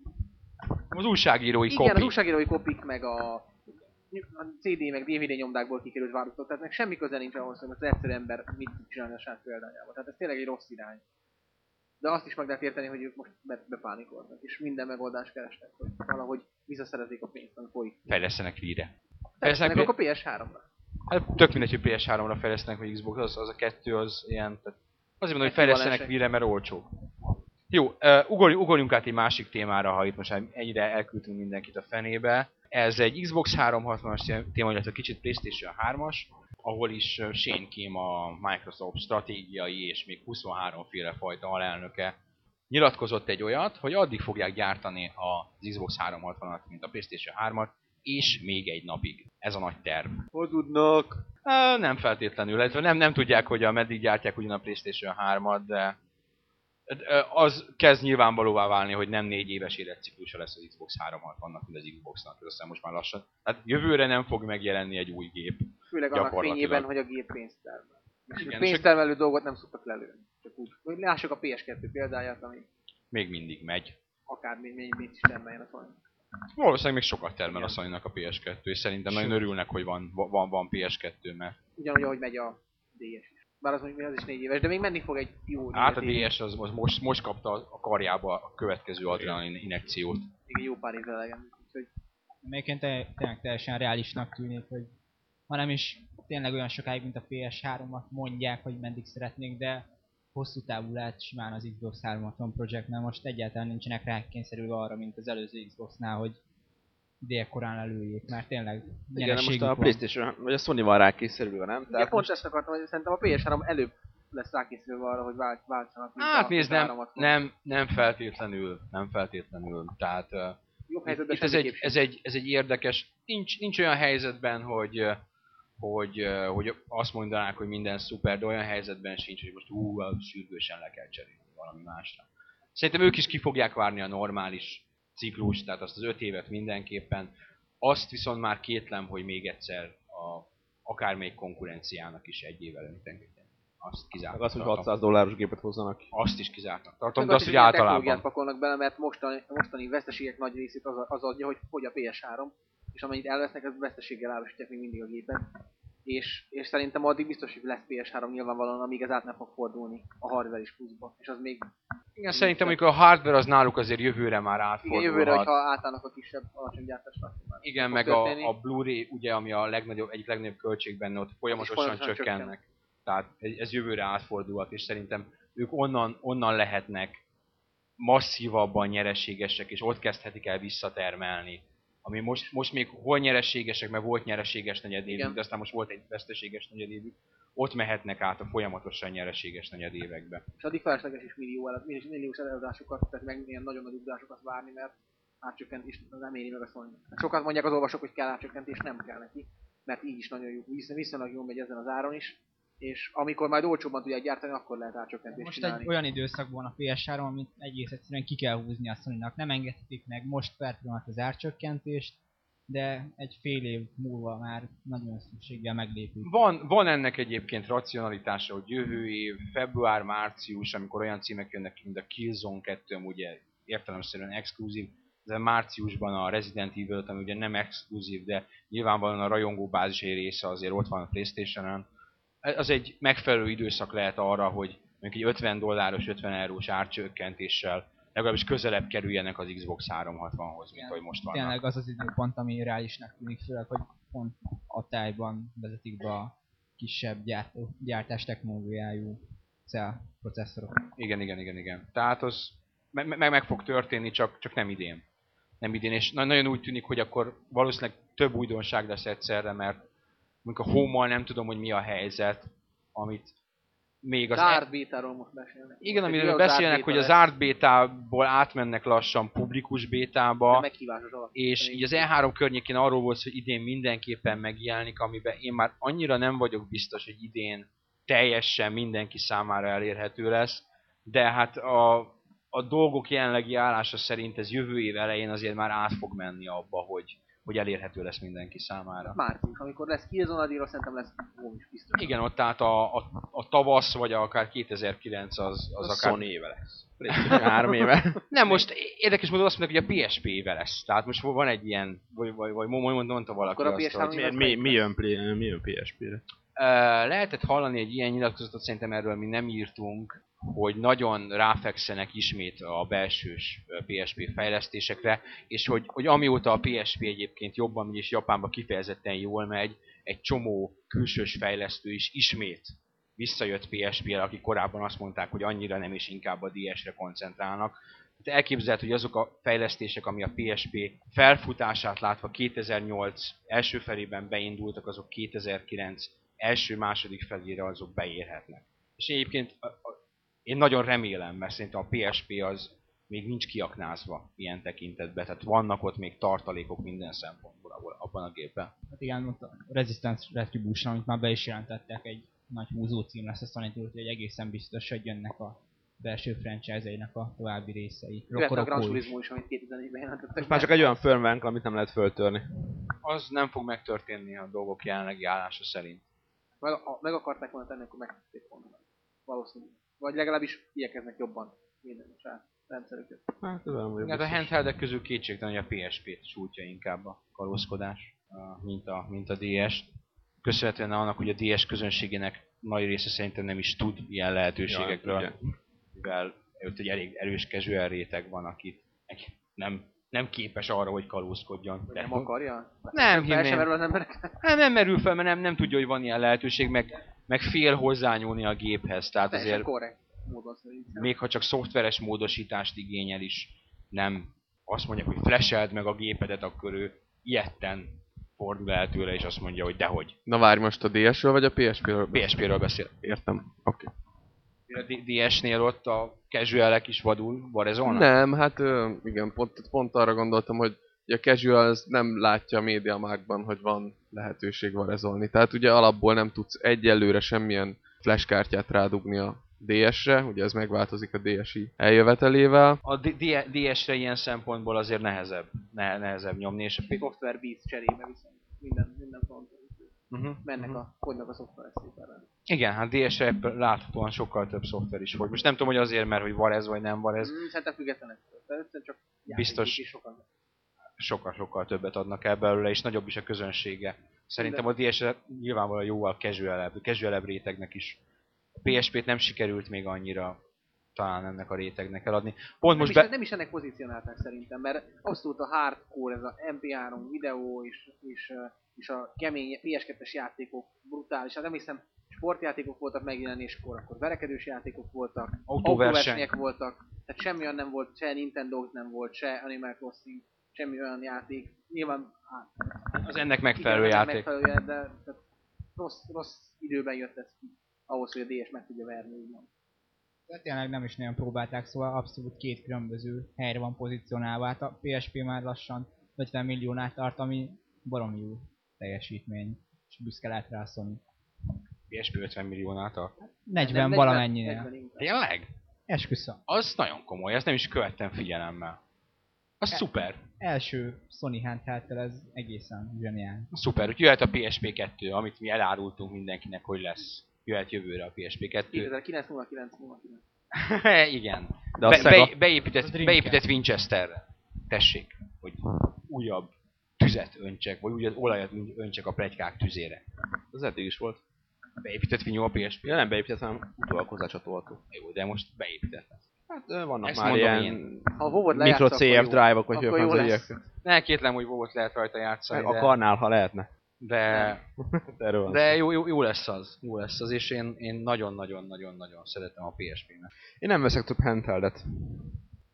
Az újságírói Igen, az kopi. újságírói kopik, meg a, a CD, meg DVD nyomdákból kikerült választott, tehát meg semmi köze nincs ahhoz, hogy az egyszerű ember mit tud csinálni a saját példányával. Tehát ez tényleg egy rossz irány. De azt is meg lehet érteni, hogy ők most be, bepánikolnak, és minden megoldást keresnek, hogy valahogy visszaszerezik a pénzt, ami folyik. Fejlesztenek Wii-re. Fejlesztenek akkor PS3-ra. Hát tök mindegy, hogy PS3-ra fejlesztenek, vagy Xbox, az, az a kettő az ilyen... Tehát azért mondom, hogy fejlesztenek. Wii-re, mert olcsó. Jó, ugorjunk, ugorjunk át egy másik témára, ha itt most ennyire elküldtünk mindenkit a fenébe. Ez egy Xbox 360-as téma, illetve kicsit Playstation 3-as, ahol is Shane Kim a Microsoft stratégiai és még 23 féle fajta alelnöke nyilatkozott egy olyat, hogy addig fogják gyártani az Xbox 360-at, mint a Playstation 3-at, és még egy napig. Ez a nagy terv. Hazudnak! Nem feltétlenül, illetve nem, nem tudják, hogy a meddig gyártják ugyan a Playstation 3-at, de az kezd nyilvánvalóvá válni, hogy nem négy éves életciklusa lesz az Xbox 360-nak, mint az Xbox-nak, ez aztán most már lassan. Hát jövőre nem fog megjelenni egy új gép. Főleg annak fényében, hogy a gép pénzt termel. És Igen, pénztermelő dolgot nem szoktak lelőni. Csak úgy, hogy lássuk a PS2 példáját, ami Még mindig megy. akár még, még, még is termeljen a Sony. Valószínűleg még sokat termel a Igen. sony a PS2, és szerintem nagyon örülnek, hogy van, van, van PS2, mert Ugyanúgy, ahogy megy a DS. Bár az, mondjuk az is négy éves, de még menni fog egy jó hát a. DS az most, most, most kapta a karjába a következő adrenalin injekciót. Még jó pár évvel elegem. Úgyhogy Egyébként tényleg teljesen reálisnak tűnik, hogy ha nem is tényleg olyan sokáig, mint a PS3-at mondják, hogy meddig szeretnék, de hosszú távú lehet simán az Xbox 360 projekt, mert most egyáltalán nincsenek rákényszerülve arra, mint az előző Xboxnál, hogy délkorán előjék, mert tényleg Igen, most a van. Playstation, vagy a Sony van rá készülve, nem? Ugye Tehát pont most ezt akartam, hogy szerintem a PS3 előbb lesz rákészülve arra, hogy vált, váltsanak. Hát nézd, nem, 360. nem, nem feltétlenül, nem feltétlenül. Tehát Jobb helyzetben itt ez egy, ez, egy, ez egy érdekes, nincs, nincs olyan helyzetben, hogy, hogy, hogy azt mondanák, hogy minden szuper, de olyan helyzetben sincs, hogy most ú, sürgősen le kell cserélni valami másra. Szerintem ők is ki fogják várni a normális ciklust, tehát azt az öt évet mindenképpen. Azt viszont már kétlem, hogy még egyszer a, akármelyik konkurenciának is egy évvel előtt Azt kizártak. meg az, hogy tartom. 600 dolláros gépet hozzanak. Azt is kizártak. Tartom, Meg de azt, hogy általában. pakolnak bele, mert mostani, mostani veszteségek nagy részét az, az adja, hogy fogy a PS3, és amennyit elvesznek, az veszteséggel árusítják még mindig a gépet. És, és szerintem addig biztos, hogy lesz PS3 nyilvánvalóan, amíg ez át nem fog fordulni a hardware is pluszba. És az még Igen, szerintem amikor a hardware az náluk azért jövőre már igen, átfordulhat. jövőre, hogyha átállnak a kisebb alacsony gyártásra. Igen, meg történni. a, a Blu-ray, ugye, ami a legnagyobb, egyik legnagyobb költség benne, ott folyamatosan folyamatosan csökkennek. Tehát ez ez jövőre átfordulhat, és szerintem ők onnan, onnan lehetnek masszívabban nyereségesek, és ott kezdhetik el visszatermelni. Ami most, most még hol nyereségesek, mert volt nyereséges negyedévük, de aztán most volt egy veszteséges negyedévük, ott mehetnek át a folyamatosan nyereséges negyedévekbe. És addig felesleges is millió el, milliós eladásokat, tehát meg ilyen nagyon nagy ugrásokat várni, mert átcsökkentés nem éri meg a Sony. Sokat mondják az olvasók, hogy kell átcsökkentés, nem kell neki, mert így is nagyon jó, visz- viszonylag jól megy ezen az áron is, és amikor majd olcsóbban tudják gyártani, akkor lehet átcsökkentést Most csinálni. egy olyan időszakban a PS3, amit egész egyszerűen ki kell húzni a sony Nem engedhetik meg most per pillanat az árcsökkentést, de egy fél év múlva már nagyon szükséggel meglépik. Van, van ennek egyébként racionalitása, hogy jövő év, február, március, amikor olyan címek jönnek ki, mint a Killzone 2, ami ugye értelemszerűen exkluzív, de márciusban a Resident Evil, ami ugye nem exkluzív, de nyilvánvalóan a rajongó bázis egy része azért ott van a Playstation-on. Az egy megfelelő időszak lehet arra, hogy mondjuk egy 50 dolláros, 50 eurós árcsökkentéssel legalábbis közelebb kerüljenek az Xbox 360-hoz, mint ahogy most vannak. Tényleg az az időpont, ami reálisnak tűnik, főleg, hogy pont a tájban vezetik be a kisebb gyártó, gyártás technológiájú cell processzorok. Igen, igen, igen, igen. Tehát az meg, meg, meg fog történni, csak, csak nem idén. Nem idén, és na- nagyon úgy tűnik, hogy akkor valószínűleg több újdonság lesz egyszerre, mert mondjuk a home nem tudom, hogy mi a helyzet, amit még az... Zárt bétáról most beszélnek. igen, Egy amiről beszélnek, hogy az zárt bétából átmennek lassan publikus bétába, és így az E3 környékén arról volt, hogy idén mindenképpen megjelenik, amiben én már annyira nem vagyok biztos, hogy idén teljesen mindenki számára elérhető lesz, de hát a, a dolgok jelenlegi állása szerint ez jövő év elején azért már át fog menni abba, hogy, hogy elérhető lesz mindenki számára. Március, amikor lesz Killzone, addigra szerintem lesz Home is biztos. Igen, ott tehát a, a, a tavasz, vagy akár 2009 az, az Az akár... Sony éve lesz. 3 éve. Nem, most érdekes módon azt mondják, hogy a PSP éve lesz. Tehát most van egy ilyen, vagy, vagy, vagy mondta, mondta valaki Akkor a azt, PS3 hogy... Mi, mi, mi, jön, mi jön PSP-re? Lehetett hallani egy ilyen nyilatkozatot, szerintem erről mi nem írtunk, hogy nagyon ráfekszenek ismét a belsős PSP fejlesztésekre, és hogy, hogy amióta a PSP egyébként jobban és Japánban kifejezetten jól megy, egy csomó külsős fejlesztő is ismét visszajött PSP-re, akik korábban azt mondták, hogy annyira nem, és inkább a DS-re koncentrálnak. Tehát elképzelhető, hogy azok a fejlesztések, ami a PSP felfutását látva 2008 első felében beindultak, azok 2009 első-második felére azok beérhetnek. És egyébként a, a, én nagyon remélem, mert szerintem a PSP az még nincs kiaknázva ilyen tekintetben, tehát vannak ott még tartalékok minden szempontból abban- abban a gépben. Hát igen, ott a Resistance Retribution, amit már be is jelentettek, egy nagy húzó cím lesz a sony hogy egészen biztos, hogy jönnek a belső franchise-ainak a további részei. Illetve a Gran. Turismo is, amit 2004-ben jelentettek. Most már csak egy olyan firmware amit nem lehet föltörni. Az nem fog megtörténni a dolgok jelenlegi állása szerint. Meg, ha meg akarták volna tenni, akkor megtették volna. Valószínű. Vagy legalábbis igyekeznek jobban a saját rendszerüket. Hát, ez vagyok Hát a handheldek közül kétségtelen, hogy a PSP-t sújtja inkább a kalózkodás, a- mint a, mint a DS. Köszönhetően annak, hogy a DS közönségének nagy része szerintem nem is tud ilyen lehetőségekről, Ja, mivel ott egy elég erős casual réteg van, aki nem, nem képes arra, hogy kalózkodjon. Vagy nem akarja? Nem Fel sem hinném. merül az emberek. Nem, nem merül fel, mert nem, nem tudja, hogy van ilyen lehetőség, meg, meg fél hozzányúlni a géphez. Tehát Teljesen azért korrekt. módon szerintem. még ha csak szoftveres módosítást igényel is, nem azt mondják, hogy flasheld meg a gépedet, akkor ő ilyetten fordul el tőle, és azt mondja, hogy dehogy. Na várj most a DS-ről vagy a PSP-ről? PSP-ről beszél. Értem. Oké. A DS-nél ott a casualek is vadul varezolnak? Nem, hát igen, pont, pont arra gondoltam, hogy ugye a casual az nem látja a médiamákban, hogy van lehetőség varezolni. Tehát ugye alapból nem tudsz egyelőre semmilyen flashkártyát rádugni a DS-re, ugye ez megváltozik a DSi eljövetelével. A DS-re ilyen szempontból azért nehezebb, ne- nehezebb nyomni, és a P- Software beats cserébe viszont minden, minden fronton uh-huh. mennek a, fogynak a szoftveres szépen. Igen, hát DS-re láthatóan sokkal több szoftver is volt. Most nem tudom, hogy azért, mert hogy var ez vagy nem var ez, Mm, szerintem független ettől. De egyszerűen csak Biztos. sokan. sokkal-sokkal többet adnak el belőle, és nagyobb is a közönsége. Szerintem a DS nyilvánvalóan jóval casualebb, casualebb rétegnek is. A PSP-t nem sikerült még annyira talán ennek a rétegnek eladni. Pont Nem, most is, be... nem is ennek pozícionálták szerintem, mert abszolút a hardcore, ez a MP3 videó és, és, és a kemény PS2-es játékok brutális. Hát nem hiszem, sportjátékok voltak megjelenéskor, akkor verekedős játékok voltak, Autóverseny. autóversenyek voltak, tehát semmi olyan nem volt, se Nintendo nem volt, se Animal Crossing, semmi olyan játék. Nyilván hát, Az ennek megfelelő igen, játék. Megfelelő, de tehát rossz, rossz időben jött ez ki, ahhoz, hogy a DS meg tudja verni, úgymond. De tényleg nem is nagyon próbálták, szóval abszolút két különböző helyre van pozícionálva. Hát a PSP már lassan 50 milliónál tart, ami baromi jó teljesítmény. És büszke lehet rá a Sony. PSP 50 milliónál tart. 40 Nem, valamennyinél. 40 inkább. Tényleg? Esküszöm. Az nagyon komoly, ezt nem is követtem figyelemmel. Az E- szuper. Első Sony handheldtel ez egészen zseniális. Szuper, hogy jöhet a PSP 2, amit mi elárultunk mindenkinek, hogy lesz. Jöhet jövőre a PSP 2. 2009 09 09. Igen. De a Be, Sega... be, beépített, beépített Winchesterre. Tessék, hogy újabb tüzet öntsek, vagy újabb olajat öntsek a plegykák tüzére. Az eddig is volt. Beépített vinyó a PSP. Ja, nem beépített, hanem utólag hozzácsatolható. Jó, de most beépített. Hát vannak Ezt már ilyen lejátsz, akkor CF drive-ok, vagy Akkor hogy jó lesz. hívják. Ne kétlem, hogy volt lehet rajta játszani, de, Akarnál, ha lehetne. de, de szó. jó, jó, jó, lesz az. Jó lesz az, és én, én nagyon-nagyon-nagyon-nagyon szeretem a PSP-nek. Én nem veszek több handheldet.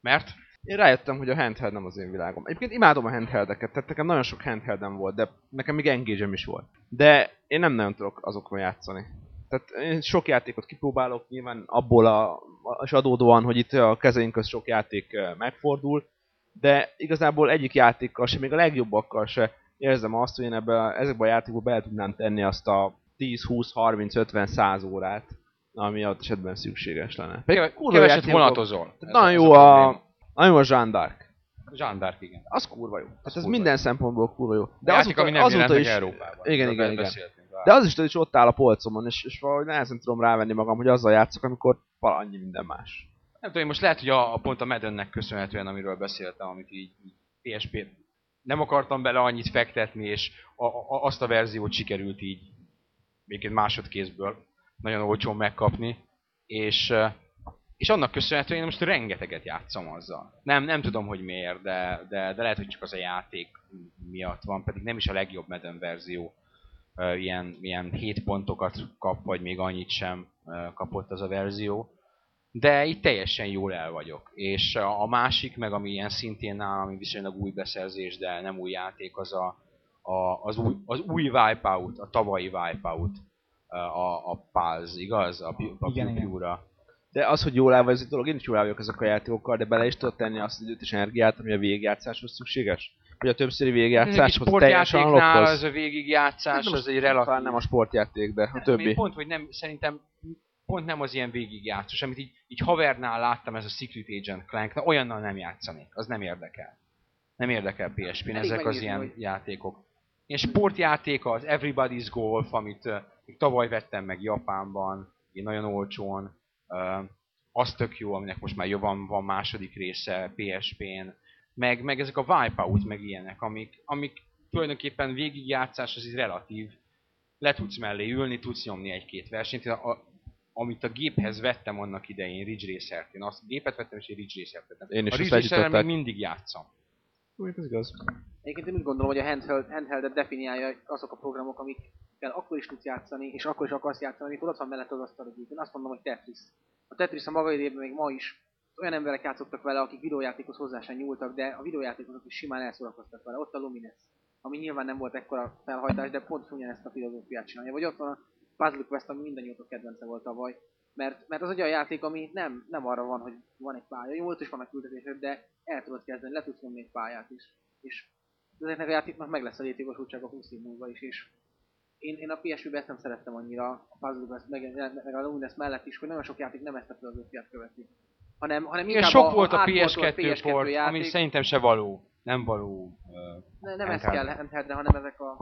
Mert? Én rájöttem, hogy a handheld nem az én világom. Egyébként imádom a handheldeket, tehát nekem nagyon sok handheldem volt, de nekem még engage is volt. De én nem nagyon tudok azokon játszani. Tehát én sok játékot kipróbálok, nyilván abból a, az adódóan, hogy itt a kezeink közt sok játék megfordul, de igazából egyik játékkal se, még a legjobbakkal se érzem azt, hogy én ebbe, a- ezekbe a játékokba bele tudnám tenni azt a 10, 20, 30, 50, 100 órát, ami adott esetben szükséges lenne. Pedig Keveset játékok- vonatozol. Ez nagyon jó probléma. a, nagyon jó a Jeanne d'Arc. Jean d'Arc, igen. Az kurva jó. Tehát ez kurva minden szempontból kurva jó. De játék, ami nem azóta is, Európában. Igen, igen, igen. De az is, is ott áll a polcomon, és, és valahogy nehezen tudom rávenni magam, hogy azzal játszok, amikor valannyi minden más. Nem tudom, én most lehet, hogy a, a pont a Maddennek köszönhetően, amiről beszéltem, amit így, így PSP nem akartam bele annyit fektetni, és a, a, azt a verziót sikerült így még egy másodkézből nagyon olcsón megkapni, és, és annak köszönhetően én most rengeteget játszom azzal. Nem, nem tudom, hogy miért, de, de, de lehet, hogy csak az a játék miatt van, pedig nem is a legjobb Madden verzió. Ilyen, ilyen 7 pontokat kap, vagy még annyit sem kapott az a verzió de itt teljesen jól el vagyok. És a a másik, meg ami ilyen szintén nálam, ami viszonylag új beszerzés, de nem új játék, az a, a, az, új, az új Wipeout, a tavalyi Wipeout, a, a Pulse, igaz? A, Pu- a Igen. Pew-ra. De az, hogy jól áll ez egy dolog, én is jól vagyok ezek a játékokkal, de bele is tudod tenni azt az időt és energiát, ami a végigjátszáshoz szükséges? Vagy a többszöri végigjátszáshoz teljesen sportjátéknál alaphoz? az a végigjátszás, az egy relatív... Nem a sportjáték, de a Még többi. Pont, hogy nem, szerintem pont nem az ilyen végigjátszós, amit így, így havernál láttam, ez a Secret Agent Clank, na olyannal nem játszanék, az nem érdekel. Nem érdekel PSP-n ezek az ilyen hogy- játékok. Ilyen sportjátéka, az Everybody's Golf, amit uh, tavaly vettem meg Japánban, így nagyon olcsón. Az tök jó, aminek most már jó van, van második része PSP-n. Meg, meg ezek a Wipeout, meg ilyenek, amik, amik tulajdonképpen végigjátszás az így relatív. Le tudsz mellé ülni, tudsz nyomni egy-két versenyt. A, a, amit a géphez vettem annak idején, Ridge Racer-t. Én azt a gépet vettem, és egy Ridge Racer-t vettem. Én is a Ridge Racer-rel még mindig játszom. Úgy, ez igaz. Egyébként én úgy gondolom, hogy a handheld, handheldet definiálja azok a programok, amikkel akkor is tudsz játszani, és akkor is akarsz játszani, amikor ott van mellett az asztal a gép. Én azt mondom, hogy Tetris. a Tetris a maga idejében még ma is olyan emberek játszottak vele, akik videójátékhoz hozzá sem nyúltak, de a videójátékosok is simán elszórakoztak vele. Ott a Lumines, ami nyilván nem volt ekkora felhajtás, de pont ugyanezt a filozófiát csinálja. Vagy ott van a Puzzle Quest, ami mindannyiutok kedvence volt tavaly. Mert, mert az egy olyan játék, ami nem, nem arra van, hogy van egy pálya. Jó, ott is vannak küldetések, de el tudod kezdeni, le tudsz egy pályát is. És ezeknek a játéknak meg lesz a létjogosultsága 20 év múlva is, és én, én a PSP-ben ezt nem szerettem annyira, a Puzzle Quest, meg, meg a Lumines mellett is, hogy nagyon sok játék nem ezt a filozófiát követi. Hanem, hanem inkább sok volt a átgondolt PS2 port, játék. ami szerintem se való. Nem való. Uh, Ne, nem handheld. kell handheldre, hanem ezek a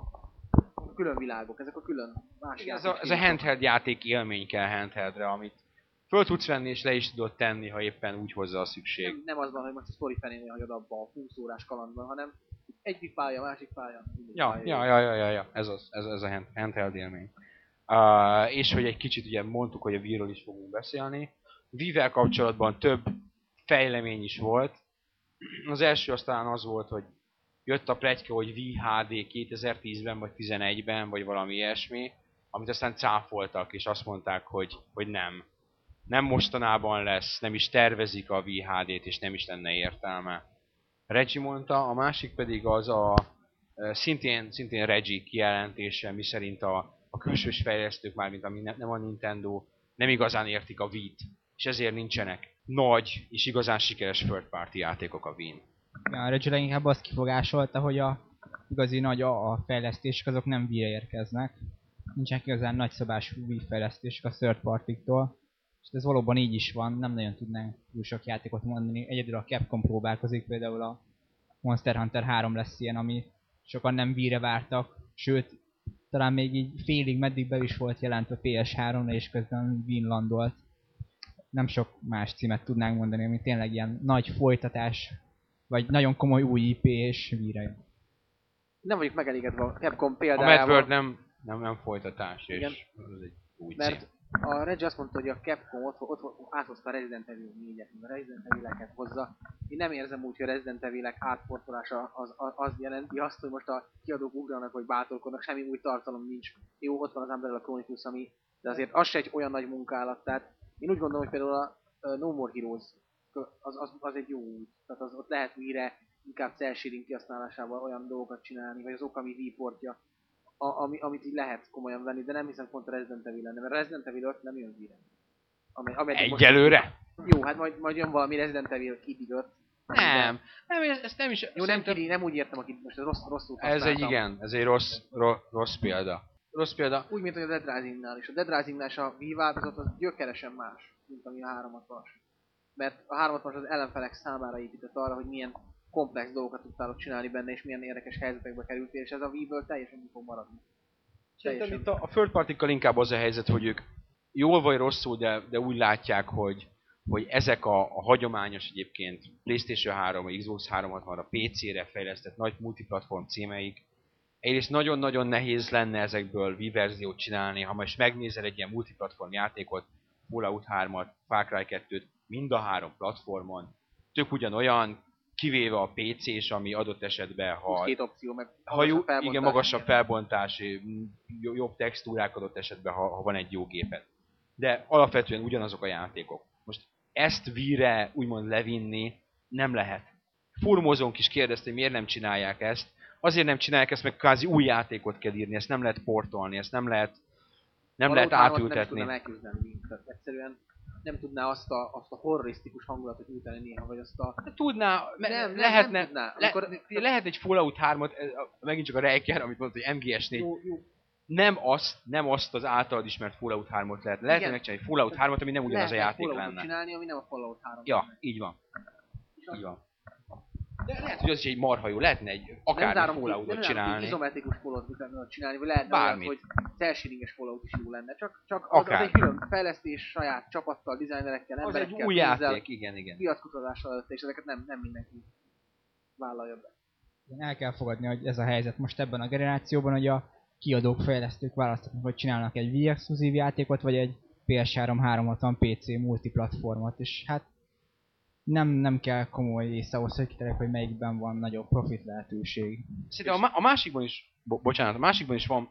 a külön világok, ezek a külön más Igen, ez a, ez a handheld játék élmény kell handheldre, amit föl tudsz venni és le is tudod tenni, ha éppen úgy hozza a szükség. nem, nem az van, hogy most a story fenénél hagyod abba a 20 órás kalandban, hanem egyik pálya, másik pálya. Ja, pálya. ja, ja, ja, ja, ja. Ez, az, ez, ez a hand- handheld élmény. Uh, és hogy egy kicsit ugye mondtuk, hogy a Wii-ről is fogunk beszélni. Wii-vel kapcsolatban több fejlemény is volt. Az első aztán az volt, hogy jött a pletyka, hogy Wii HD 2010-ben vagy 11-ben, vagy valami ilyesmi, amit aztán cáfoltak, és azt mondták, hogy, hogy nem. Nem mostanában lesz, nem is tervezik a Wii HD-t, és nem is lenne értelme. Reggie mondta, a másik pedig az a e, szintén, szintén Reggie kijelentése, miszerint a, a külsős fejlesztők, mármint ami ne, nem a Nintendo, nem igazán értik a Wii-t, és ezért nincsenek nagy és igazán sikeres third party játékok a Wii-n. Ja, a Reggie leginkább azt kifogásolta, hogy a igazi nagy a, a fejlesztések azok nem Wii-re érkeznek. Nincsenek igazán nagyszabású Wii fejlesztések a third partiktól. És ez valóban így is van, nem nagyon tudnánk túl sok játékot mondani. Egyedül a Capcom próbálkozik, például a Monster Hunter 3 lesz ilyen, ami sokan nem Wii-re vártak, sőt, talán még így félig meddig be is volt jelentve PS3-ra, és közben Wii-n landolt. Nem sok más címet tudnánk mondani, ami tényleg ilyen nagy folytatás, vagy nagyon komoly új IP és jön. Nem vagyok megelégedve a Capcom A példájával. Mad World nem, nem, nem folytatás, és Igen. ez egy új Mert cím. A Reggie azt mondta, hogy a Capcom ott, ott, áthozta a Resident Evil 4-et, a Resident Evil-eket hozza. Én nem érzem úgy, hogy a Resident Evil-ek átportolása az, az, az jelenti azt, hogy most a kiadók ugranak vagy bátorkodnak, semmi új tartalom nincs. Jó, ott van az Umbrella Chronicles, ami, de azért az se egy olyan nagy munkálat. Tehát én úgy gondolom, hogy például a No More Heroes az, az, az egy jó út. Tehát az, ott lehet mire inkább cel kihasználásával olyan dolgokat csinálni, vagy az Okami V a, ami, amit így lehet komolyan venni, de nem hiszem pont a Resident Evil lenne, mert Resident Evil 5 nem jön vire. Amely, most- Egyelőre? Jó, hát majd, majd jön valami Resident Evil Kid 5. Nem. Nem, ez- ezt nem is... Jó, nem, Kid, nem úgy értem, akit most rossz, rosszul Ez egy igen, ez egy rossz, rossz, rossz példa. Rossz példa. Úgy, mint hogy a Dead Risingnál is. A Dead Risingnál is a Wii változat az gyökeresen más, mint ami a 360 Mert a 360 az ellenfelek számára épített arra, hogy milyen komplex dolgokat tudtál csinálni benne, és milyen érdekes helyzetekbe kerültél, és ez a Wii-ből teljesen úgy fog maradni. Szerintem itt a, a third partikkal inkább az a helyzet, hogy ők jól vagy rosszul, de, de úgy látják, hogy, hogy ezek a, a hagyományos egyébként PlayStation 3, a Xbox 360-ra, PC-re fejlesztett nagy multiplatform címeik, egyrészt nagyon-nagyon nehéz lenne ezekből Wii verziót csinálni, ha most megnézel egy ilyen multiplatform játékot, Fallout 3-at, Far Cry 2-t, mind a három platformon, tök ugyanolyan, kivéve a PC-s, ami adott esetben, ha két opció, meg ha jó, felbontás, igen, magasabb felbontás, jobb textúrák adott esetben, ha, ha van egy jó géped. De alapvetően ugyanazok a játékok. Most ezt Wii-re úgymond levinni nem lehet. Fórumozónk is kérdezte, hogy miért nem csinálják ezt. Azért nem csinálják ezt, mert kvázi új játékot kell írni, ezt nem lehet portolni, ezt nem lehet, nem Fallout lehet 3-at Nem átültetni. tudnám elküzdeni, egyszerűen nem tudná azt a, azt a horrorisztikus hangulatot nyújtani néha, vagy azt a... Tudná, me, Nem, nem, lehetne, nem tudná. le, Amikor- lehet egy Fallout 3-ot, ez a- megint csak a Reiker, amit mondta, hogy MGS4, Jó, jó, nem azt, nem azt az általad ismert Fallout 3-ot lehet. Lehet Igen. megcsinálni egy Fallout 3-ot, ami nem ugyanaz a játék Falloutot lenne. csinálni, ami nem a Fallout 3. Ja, így van. Így van. De lehet, hogy az is egy marha jó, lehetne egy akár egy Falloutot csinálni. izometikus Falloutot csinálni, vagy lehetne Bármit. olyan, hogy cel-shadinges Fallout is jó lenne. Csak, csak az, az Akár. egy külön fejlesztés, saját csapattal, dizájnerekkel, Az egy emberekkel, új játék, igen, igen. piackutatással előtte, és ezeket nem, nem mindenki vállalja be. El kell fogadni, hogy ez a helyzet most ebben a generációban, hogy a kiadók, fejlesztők választanak, hogy csinálnak egy Wii exkluzív játékot, vagy egy PS3 360 PC multiplatformot, és hát nem, nem kell komoly ész ahhoz, hogy kiterek, hogy melyikben van nagyobb profit lehetőség. Szerintem a, a másikban is, bo- bocsánat, a másikban is van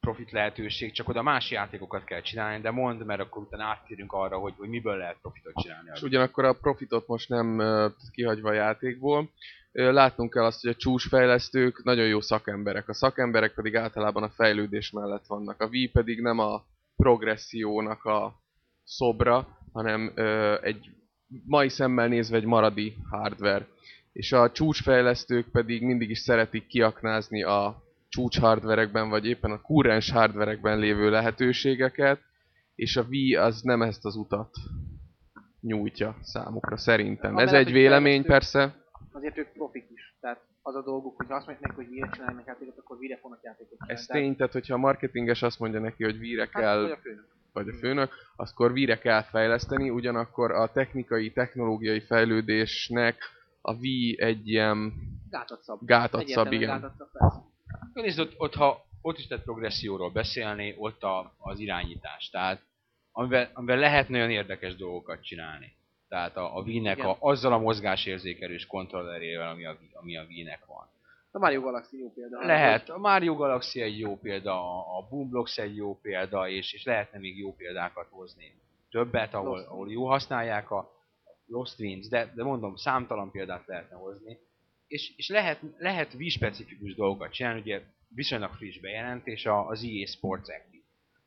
profit lehetőség, csak oda más játékokat kell csinálni, de mondd, mert akkor utána áttérünk arra, hogy, hogy miből lehet profitot csinálni. És ugyanakkor a profitot most nem ö, kihagyva a játékból. Ö, Látnunk kell azt, hogy a csúcsfejlesztők nagyon jó szakemberek. A szakemberek pedig általában a fejlődés mellett vannak. A Wii pedig nem a progressziónak a szobra, hanem ö, egy mai szemmel nézve egy maradi hardware. És a csúcsfejlesztők pedig mindig is szeretik kiaknázni a csúcs hardverekben, vagy éppen a kurrens hardverekben lévő lehetőségeket, és a Wii az nem ezt az utat nyújtja számukra szerintem. Ez egy vélemény persze, Azért ők profik is. Tehát az a dolguk, hogy azt mondják neki, hogy mire csinálnak játékot, akkor mire fognak játékot csinálni. ez tény, tehát hogyha a marketinges azt mondja neki, hogy Wii-re Hát, kell. Vagy a főnök, akkor Wii-re kell fejleszteni, ugyanakkor a technikai, technológiai fejlődésnek a Wii egy ilyen Gátat szab. gátat szab, Egyértelműen igen. gátat szab. Nézd, ott, ott, ha ott is lehet progresszióról beszélni, ott a, az irányítás. Tehát amivel, amivel lehet nagyon érdekes dolgokat csinálni. Tehát a, a Igen. a, azzal a mozgásérzékelős kontrollerével, ami a, ami a Wii-nek van. A Mario Galaxy jó példa. Lehet, a Mario Galaxy egy jó példa, a Boomblocks egy jó példa, és, és lehetne még jó példákat hozni. Többet, ahol, Lost ahol jó használják a Lost Winds, de, de mondom, számtalan példát lehetne hozni. És, és lehet, lehet Wii-specifikus dolgokat csinálni, ugye viszonylag friss bejelentés az EA Sports Active,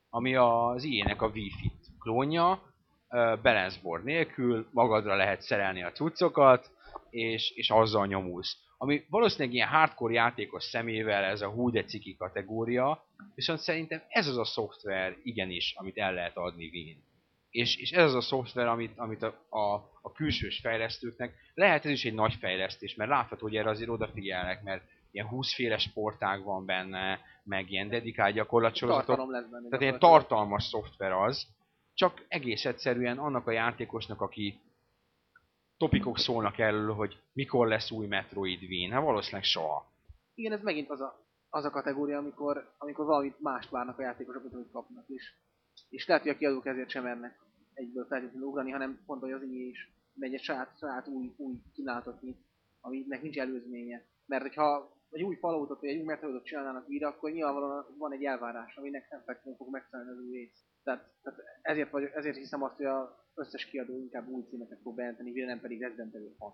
ami az EA-nek a Wii Fit klónja, ö, balance board nélkül, magadra lehet szerelni a cuccokat, és, és azzal nyomulsz. Ami valószínűleg ilyen hardcore játékos szemével ez a hú de ciki kategória, viszont szerintem ez az a szoftver igenis, amit el lehet adni Wien. És, és ez az a szoftver, amit, amit a, a, a külsős fejlesztőknek, lehet ez is egy nagy fejlesztés, mert látható, hogy erre azért odafigyelnek, mert ilyen 20 féle sportág van benne, meg ilyen dedikált gyakorlatsorozatok. Tehát ilyen tartalmas szoftver az, csak egész egyszerűen annak a játékosnak, aki topikok szólnak erről, hogy mikor lesz új Metroid Wien, hát valószínűleg soha. Igen, ez megint az a, az a kategória, amikor, amikor valamit mást várnak a játékosok, mint amit kapnak is. És lehet, hogy a kiadók ezért sem mernek egyből feltétlenül ugrani, hanem pont, hogy az így is megy egy saját, saját új, új kínálatot nyit, aminek nincs előzménye. Mert hogyha egy új falautot vagy egy új metroidot csinálnának újra, akkor nyilvánvalóan van egy elvárás, aminek nem feltétlenül fog megfelelni az új rész. Tehát, tehát ezért, vagy, ezért hiszem azt, hogy az összes kiadó inkább új címeket fog bejelenteni, nem pedig Resident Evil 6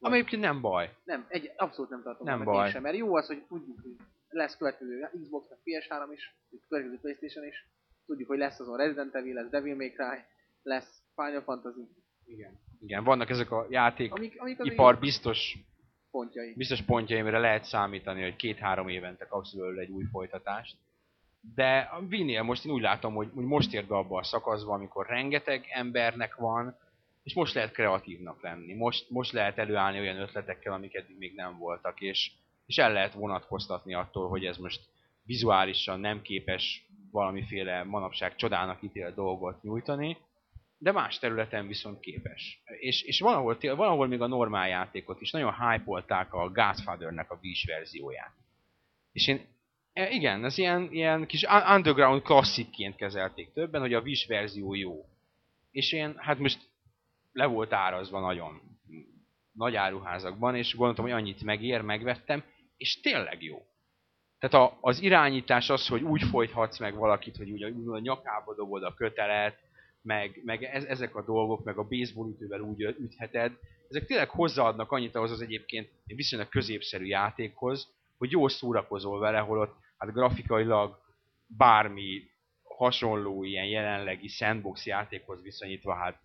Ami egyébként nem baj. nem, egy, abszolút nem tartom Nem baj. sem, mert jó az, hogy tudjuk, hogy lesz következő Xbox, meg PS3 is, következő Playstation is, tudjuk, hogy lesz azon Resident Evil, lesz Devil May Cry, lesz Final Fantasy, Igen. Igen, vannak ezek a játék amik, amik ipar biztos, pontjai. biztos pontjai, amire lehet számítani, hogy két-három évente kapsz belőle egy új folytatást. De a Wii-nél most én úgy látom, hogy, hogy most ért be abba a szakaszba, amikor rengeteg embernek van, és most lehet kreatívnak lenni. Most, most lehet előállni olyan ötletekkel, amik eddig még nem voltak, és, és el lehet vonatkoztatni attól, hogy ez most vizuálisan nem képes valamiféle manapság csodának ítélt dolgot nyújtani, de más területen viszont képes. És, és valahol, té- valahol még a normál játékot is nagyon hype a Godfather-nek a Wii verzióját. És én, igen, ez ilyen, ilyen kis un- underground klasszikként kezelték többen, hogy a Wii verzió jó. És én, hát most le volt árazva nagyon nagy áruházakban, és gondoltam, hogy annyit megér, megvettem, és tényleg jó. Tehát a, az irányítás az, hogy úgy folythatsz meg valakit, hogy úgy, úgy a nyakába dobod a kötelet, meg, meg ez, ezek a dolgok, meg a baseball ütővel úgy ütheted, ezek tényleg hozzáadnak annyit ahhoz az egyébként egy viszonylag középszerű játékhoz, hogy jól szórakozol vele, holott hát grafikailag bármi hasonló ilyen jelenlegi sandbox játékhoz viszonyítva, hát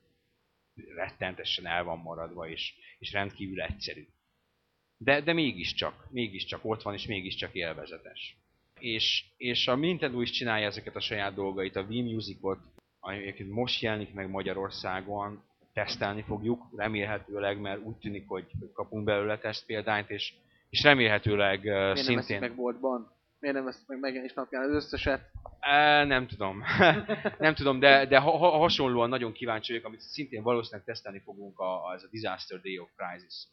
rettentesen el van maradva, és, és rendkívül egyszerű. De, de mégiscsak, mégiscsak ott van, és mégiscsak élvezetes. És, és a Nintendo is csinálja ezeket a saját dolgait, a Wii Musicot, ami egyébként most jelenik meg Magyarországon, tesztelni fogjuk, remélhetőleg, mert úgy tűnik, hogy kapunk belőle tesztpéldányt, és, és remélhetőleg Miért nem szintén... meg boltban? Miért nem veszik meg megjelenés napján az összeset? E, nem tudom. nem tudom, de, de ha, ha, hasonlóan nagyon kíváncsi vagyok, amit szintén valószínűleg tesztelni fogunk, a, az a Disaster Day of Crisis.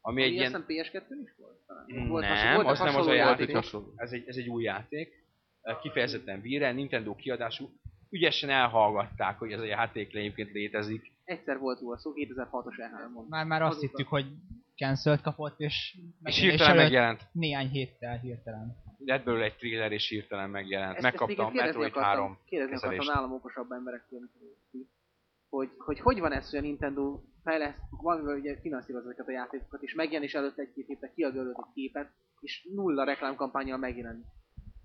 Ami egy Ami ilyen... azt hiszem PS2 is volt? Talán. Nem, Volt hasonló- az nem az a játék. Ez egy, ez egy új játék. Kifejezetten víre, Nintendo kiadású. Ügyesen elhallgatták, hogy ez a játék egyébként létezik. Egyszer volt róla szó, 2006-os E3 mond. Már, már azt Azóta. hittük, hogy cancelt kapott, és, És hirtelen megjelent. néhány héttel hirtelen. Lett belőle egy trailer és hirtelen megjelent. Ezt- Megkaptam igen Metroid akartam, 3 Kérdezni akartam kezelést. nálam okosabb ti, hogy, hogy hogy van ez, hogy a Nintendo fejleszt, valamivel ugye finanszíroz ezeket a játékokat, és megjelenés előtt egy-két héttel kiad előtt egy képet, és nulla reklámkampányjal megjelenik.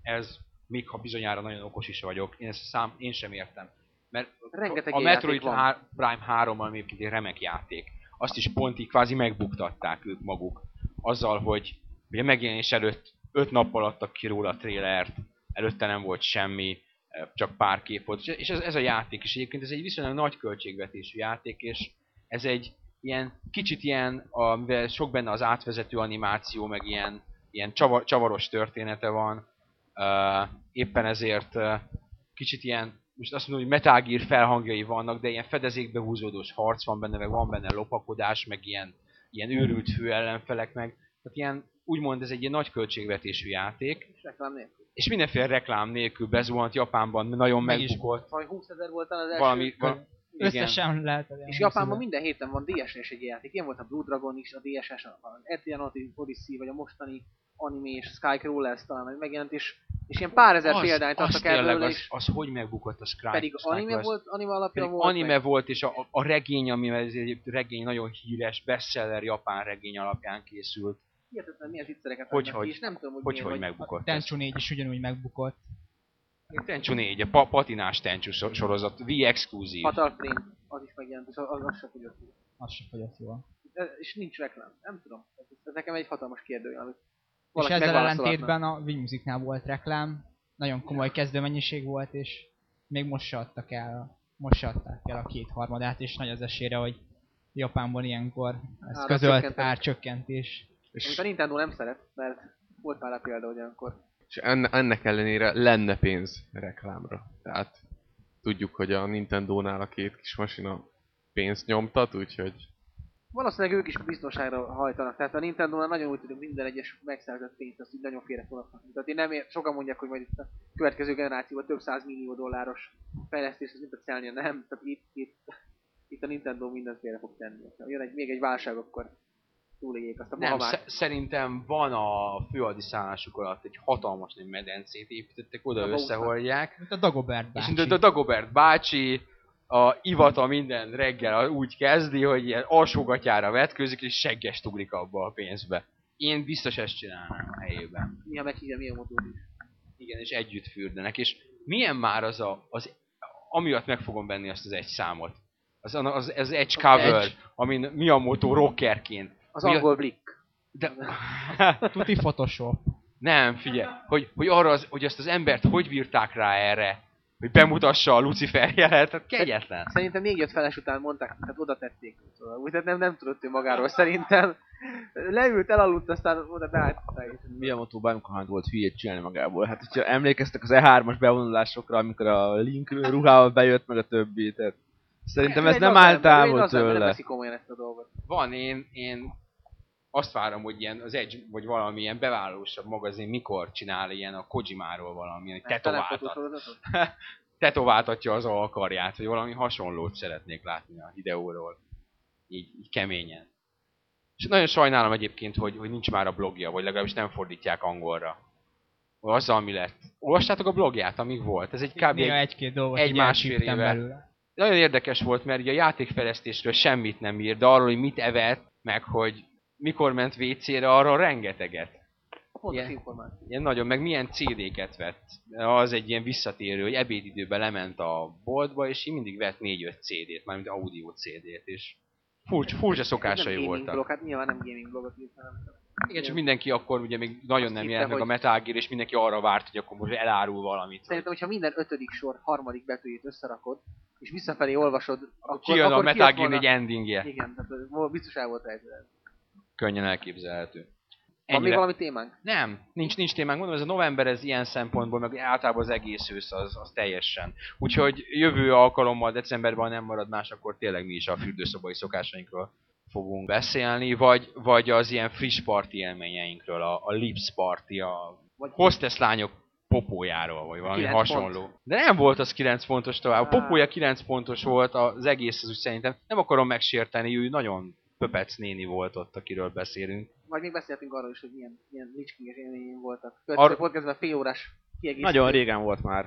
Ez, még ha bizonyára nagyon okos is vagyok, én ezt a szám, én sem értem. Mert Rengeteg a Metroid. Há- Prime 3 ami egyébként egy remek játék. Azt is pont így kvázi megbuktatták ők maguk. Azzal, hogy ugye megjelenés előtt 5 nappal adtak ki róla a trailert, előtte nem volt semmi, eh, csak pár kép volt. És ez, ez a játék is egyébként ez egy viszonylag nagy költségvetésű játék, és ez egy ilyen, kicsit ilyen, a, mivel sok benne az átvezető animáció, meg ilyen, ilyen csavar, csavaros története van, uh, éppen ezért uh, kicsit ilyen, most azt mondom, hogy Metal Gear felhangjai vannak, de ilyen fedezékbe húzódós harc van benne, meg van benne lopakodás, meg ilyen, ilyen őrült fő ellenfelek, meg tehát ilyen, úgymond ez egy ilyen nagy költségvetésű játék, És reklám nélkül. és mindenféle reklám nélkül bezuhant Japánban, nagyon Meg is megbukott. Vagy 20 ezer volt az első. Valami, val- igen. Összesen lehet. És Japánban minden héten van DS-es egy játék. Ilyen volt a Blue Dragon is, a DSS, az Etrian Odyssey, vagy a mostani anime és Skycrawler talán meg megjelent, és, és ilyen pár ezer példányt az adtak el belőle, az, és az, hogy megbukott a Sky, pedig Sky anime Quest. volt, anime alapja volt. anime meg. volt, és a, a regény, ami ez egy regény nagyon híres, bestseller japán regény alapján készült. Hihetetlen milyen viccereket Hogy, ki, hogy? és nem tudom, hogy, Hogy, miért, hogy megbukott ez? Tenchu 4 is ugyanúgy megbukott. Tenchu 4, a pa- patinás Tenchu so- sorozat, V exkluzív. Fatal Frame, az is megjelent, és az, az, se fogyott. ki. Az se fogyott jól. És nincs reklám, nem tudom. Ez, ez nekem egy hatalmas kérdő, amit És ezzel ellentétben a Wii volt reklám, nagyon komoly kezdőmennyiség volt, és még most se adtak el, most se adták el a kétharmadát, és nagy az esélyre, hogy Japánban ilyenkor ez közölt csökkentenek. Árcsökkentés. Amit a Nintendo nem szeret, mert volt már a példa, hogy olyankor És enne, ennek ellenére lenne pénz reklámra. Tehát tudjuk, hogy a Nintendo-nál a két kis masina pénzt nyomtat, úgyhogy Valószínűleg ők is biztonságra hajtanak. Tehát a Nintendo-nál nagyon úgy tudom, minden egyes megszerzett pénzt, azt így nagyon félre fognak. Tehát én nem ér, sokan mondják, hogy majd itt a következő generációban több száz millió dolláros fejlesztés, ez mint a celnia. Nem, tehát itt, itt, itt a Nintendo mindent félre fog tenni. Ha jön egy, még egy válság, akkor túléljék azt a Nem, sze- szerintem van a főadiszállásuk alatt egy hatalmas nagy medencét építettek, oda A összehordják. Mint a Dagobert És bácsi. mint a Dagobert bácsi, a ivata minden reggel úgy kezdi, hogy ilyen alsógatyára vetkőzik, és segges ugrik abba a pénzbe. Én biztos ezt csinálnám a helyében. Mi a meghívja, milyen motor is. Igen, és együtt fürdenek. És milyen már az a, az, amiatt meg fogom venni azt az egy számot. Az, az, az egy cover, amin Miyamoto rockerként. Az Mi a- angol Blick. De, Tuti Photoshop. nem, figyelj, hogy, hogy arra az, hogy azt az embert hogy bírták rá erre, hogy bemutassa a Lucifer jelet, tehát kegyetlen. Szerintem még jött feles után mondták, tehát oda tették. Szóval, úgy, tehát nem, nem tudott ő magáról szerintem. Leült, elaludt, aztán oda beállították. Miyamoto bármikor volt hülyét csinálni magából. Hát, hogyha emlékeztek az E3-as bevonulásokra, amikor a Link ruhával bejött, meg a többi, tehát szerintem ez nem áll távol Nem tőle. veszi komolyan ezt a dolgot. Van, én, én azt várom, hogy ilyen az Edge, vagy valami ilyen bevállalósabb magazin mikor csinál ilyen a Kojimáról valami, hogy tetováltat, tetováltatja az alkarját, vagy valami hasonlót szeretnék látni a videóról. Így, így keményen. És nagyon sajnálom egyébként, hogy, hogy nincs már a blogja, vagy legalábbis nem fordítják angolra. Azzal mi lett. Olvastátok a blogját, amíg volt? Ez egy kb. Egy, egy-két dolgot egy másfél éve. belőle. nagyon érdekes volt, mert ugye a játékfejlesztésről semmit nem ír, de arról, hogy mit evett, meg hogy mikor ment WC-re, arról rengeteget. Pontos Ilyen. információ. Ilyen nagyon, meg milyen CD-ket vett. Az egy ilyen visszatérő, hogy ebédidőben lement a boltba, és így mindig vett 4-5 CD-t, mármint audio CD-t, és furcsa, furcsa szokásai nem voltak. Blog, hát nyilván nem gaming blogot írt, hanem Igen, csak mindenki akkor ugye még nagyon Azt nem jelent meg a hogy- Metal Gear, és mindenki arra várt, hogy akkor most elárul valamit. Szerintem, hogyha minden ötödik sor harmadik betűjét összerakod, és visszafelé olvasod, akkor, Kijön a akkor Metal kijött Gear 4 endingje. Igen, tehát biztos el volt rejtve. Könnyen elképzelhető. Van még Ennyire- valami témánk? Nem, nincs, nincs témánk. Mondom, ez a november ez ilyen szempontból, meg általában az egész ősz az, az teljesen. Úgyhogy jövő alkalommal, decemberben, nem marad más, akkor tényleg mi is a fürdőszobai szokásainkról fogunk beszélni, vagy, vagy az ilyen friss party élményeinkről, a, a Lips Party, a Vagy hostess lányok popójáról, vagy valami 9 hasonló. pont. De nem volt az 9 pontos tovább. A popója 9 pontos volt, az egész az úgy szerintem. Nem akarom megsérteni, ő nagyon pöpec néni volt ott, akiről beszélünk. Majd még beszéltünk arról is, hogy milyen, milyen Lich King-es élményeim voltak. Következő Ar- podcastben fél órás kiegészítés. Nagyon régen volt már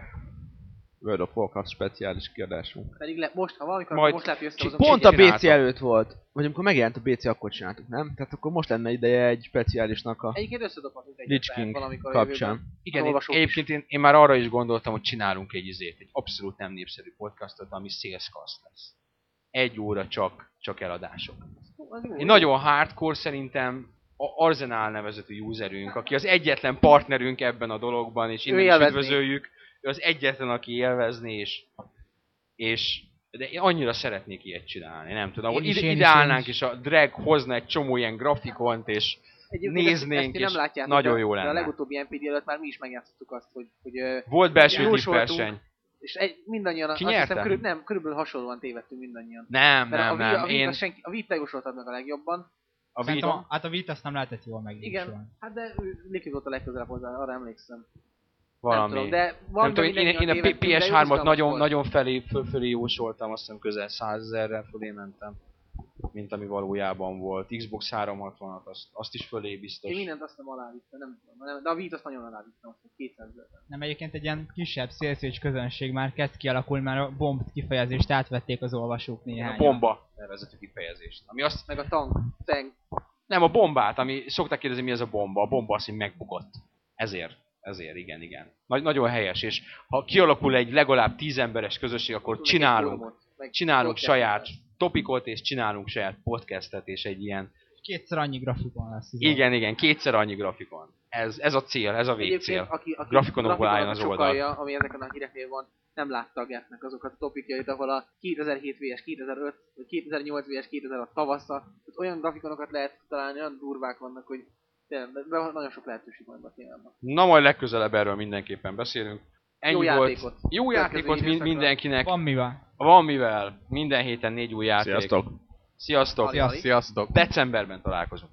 World of Warcraft speciális kiadásunk. Pedig le, most, ha valamikor, Majd most lehet, hogy összehozom. Pont a. BC előtt volt. Vagy amikor megjelent a BC, akkor csináltuk, nem? Tehát akkor most lenne ideje egy speciálisnak a Egyébként összedobhatunk egyet Lich King valamikor jövőben. kapcsán. Igen, én, egyébként én, én, már arra is gondoltam, hogy csinálunk egy izét, egy abszolút nem népszerű podcastot, ami salescast lesz. Egy óra csak, csak eladások. Én nagyon hardcore szerintem a Arsenal nevezetű userünk, aki az egyetlen partnerünk ebben a dologban, és innen is üdvözöljük. Ő az egyetlen, aki élvezni, és, és de én annyira szeretnék ilyet csinálni, nem tudom. Én Ide, is, én ide is, én állnánk, is. és a drag hozna egy csomó ilyen grafikont, és Egyébként ezt- néznénk, ezt nem és látjátok, nagyon jó De a lenne. legutóbbi NPD előtt már mi is megjátszottuk azt, hogy, hogy volt belső tippverseny. És egy, mindannyian, Ki azt hiszem, körül, nem, körülbelül hasonlóan tévedtünk mindannyian. Nem, Mert nem, a, nem. a, Wii- Én a, senki, a Vita jósoltad meg a legjobban. a Vita... a, hát a Vita azt nem lehetett jól megjósolni. Igen, hát de ő- Liquid volt a legközelebb hozzá, arra emlékszem. valami. Nem tudom, de nem tudom, én, én, én a P- PS3-at nagyon, nagyon felé, föl, fölé jósoltam, azt hiszem közel 100 ezerrel fölé mentem, mint ami valójában volt. Xbox 360-at, azt, azt is fölé biztos. Én mindent azt nem alávittem, nem tudom. Nem, de a Vita azt nagyon alávittem, azt hiszem 200 ezer. Nem egyébként egy ilyen kisebb szélszős közönség már kezd kialakulni, már a bomb kifejezést átvették az olvasók a néhány. bomba nevezetű kifejezést. Ami azt, Meg a tank, tank. nem, a bombát, ami szokták kérdezni, mi ez a bomba. A bomba az, hogy megbukott. Ezért. Ezért, igen, igen. Nagy, nagyon helyes, és ha kialakul egy legalább tíz emberes közösség, akkor csinálunk, csinálunk saját topikot, és csinálunk saját podcastet, és egy ilyen Kétszer annyi grafikon lesz. a- Igen, igen, kétszer annyi grafikon. Ez, ez a cél, ez a végcél. aki, aki Grafikonokból álljon az oldal. sokalja, ami ezeken a híreknél van, nem látta a Getnek azokat a topikjait, ahol a 2007 VS, 2005, vagy 2008 VS, 2006 tavasza, tehát olyan grafikonokat lehet találni, olyan durvák vannak, hogy tényleg, de nagyon sok lehetőség van ebben a témában. Na majd legközelebb erről mindenképpen beszélünk. Ennyi Jó volt. játékot. Jó játékot mind, mindenkinek. Van mivel? Van mivel. Minden héten négy új játék. Sziasztok! Sziasztok. Sziasztok. Sziasztok! Decemberben találkozunk.